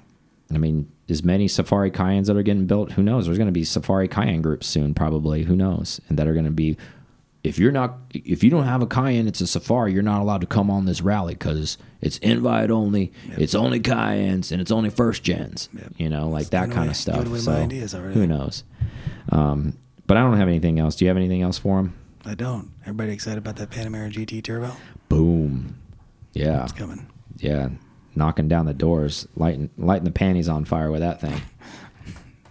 I mean, as many Safari Cayennes that are getting built, who knows? There's going to be Safari Cayenne groups soon, probably. Who knows? And that are going to be, if you're not, if you don't have a Cayenne, it's a Safari. You're not allowed to come on this rally because it's invite only. It's only Cayennes and it's only first gens. Yep. You know, like that kind away- of stuff. So who knows? Um, but I don't have anything else. Do you have anything else for him? I don't. Everybody excited about that Panamera GT Turbo? Boom. Yeah. It's coming. Yeah. Knocking down the doors, lighting lighting the panties on fire with that thing.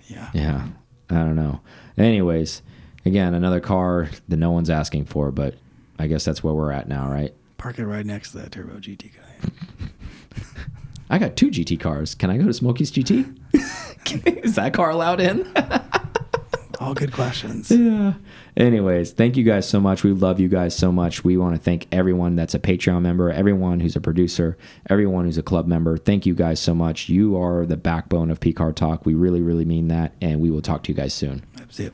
Yeah. Yeah, I don't know. Anyways, again, another car that no one's asking for, but I guess that's where we're at now, right? Park it right next to that Turbo GT guy. I got two GT cars. Can I go to Smokey's GT? Is that car allowed in? All good questions. yeah. Anyways, thank you guys so much. We love you guys so much. We want to thank everyone that's a Patreon member, everyone who's a producer, everyone who's a club member. Thank you guys so much. You are the backbone of P Car Talk. We really, really mean that, and we will talk to you guys soon. That's it.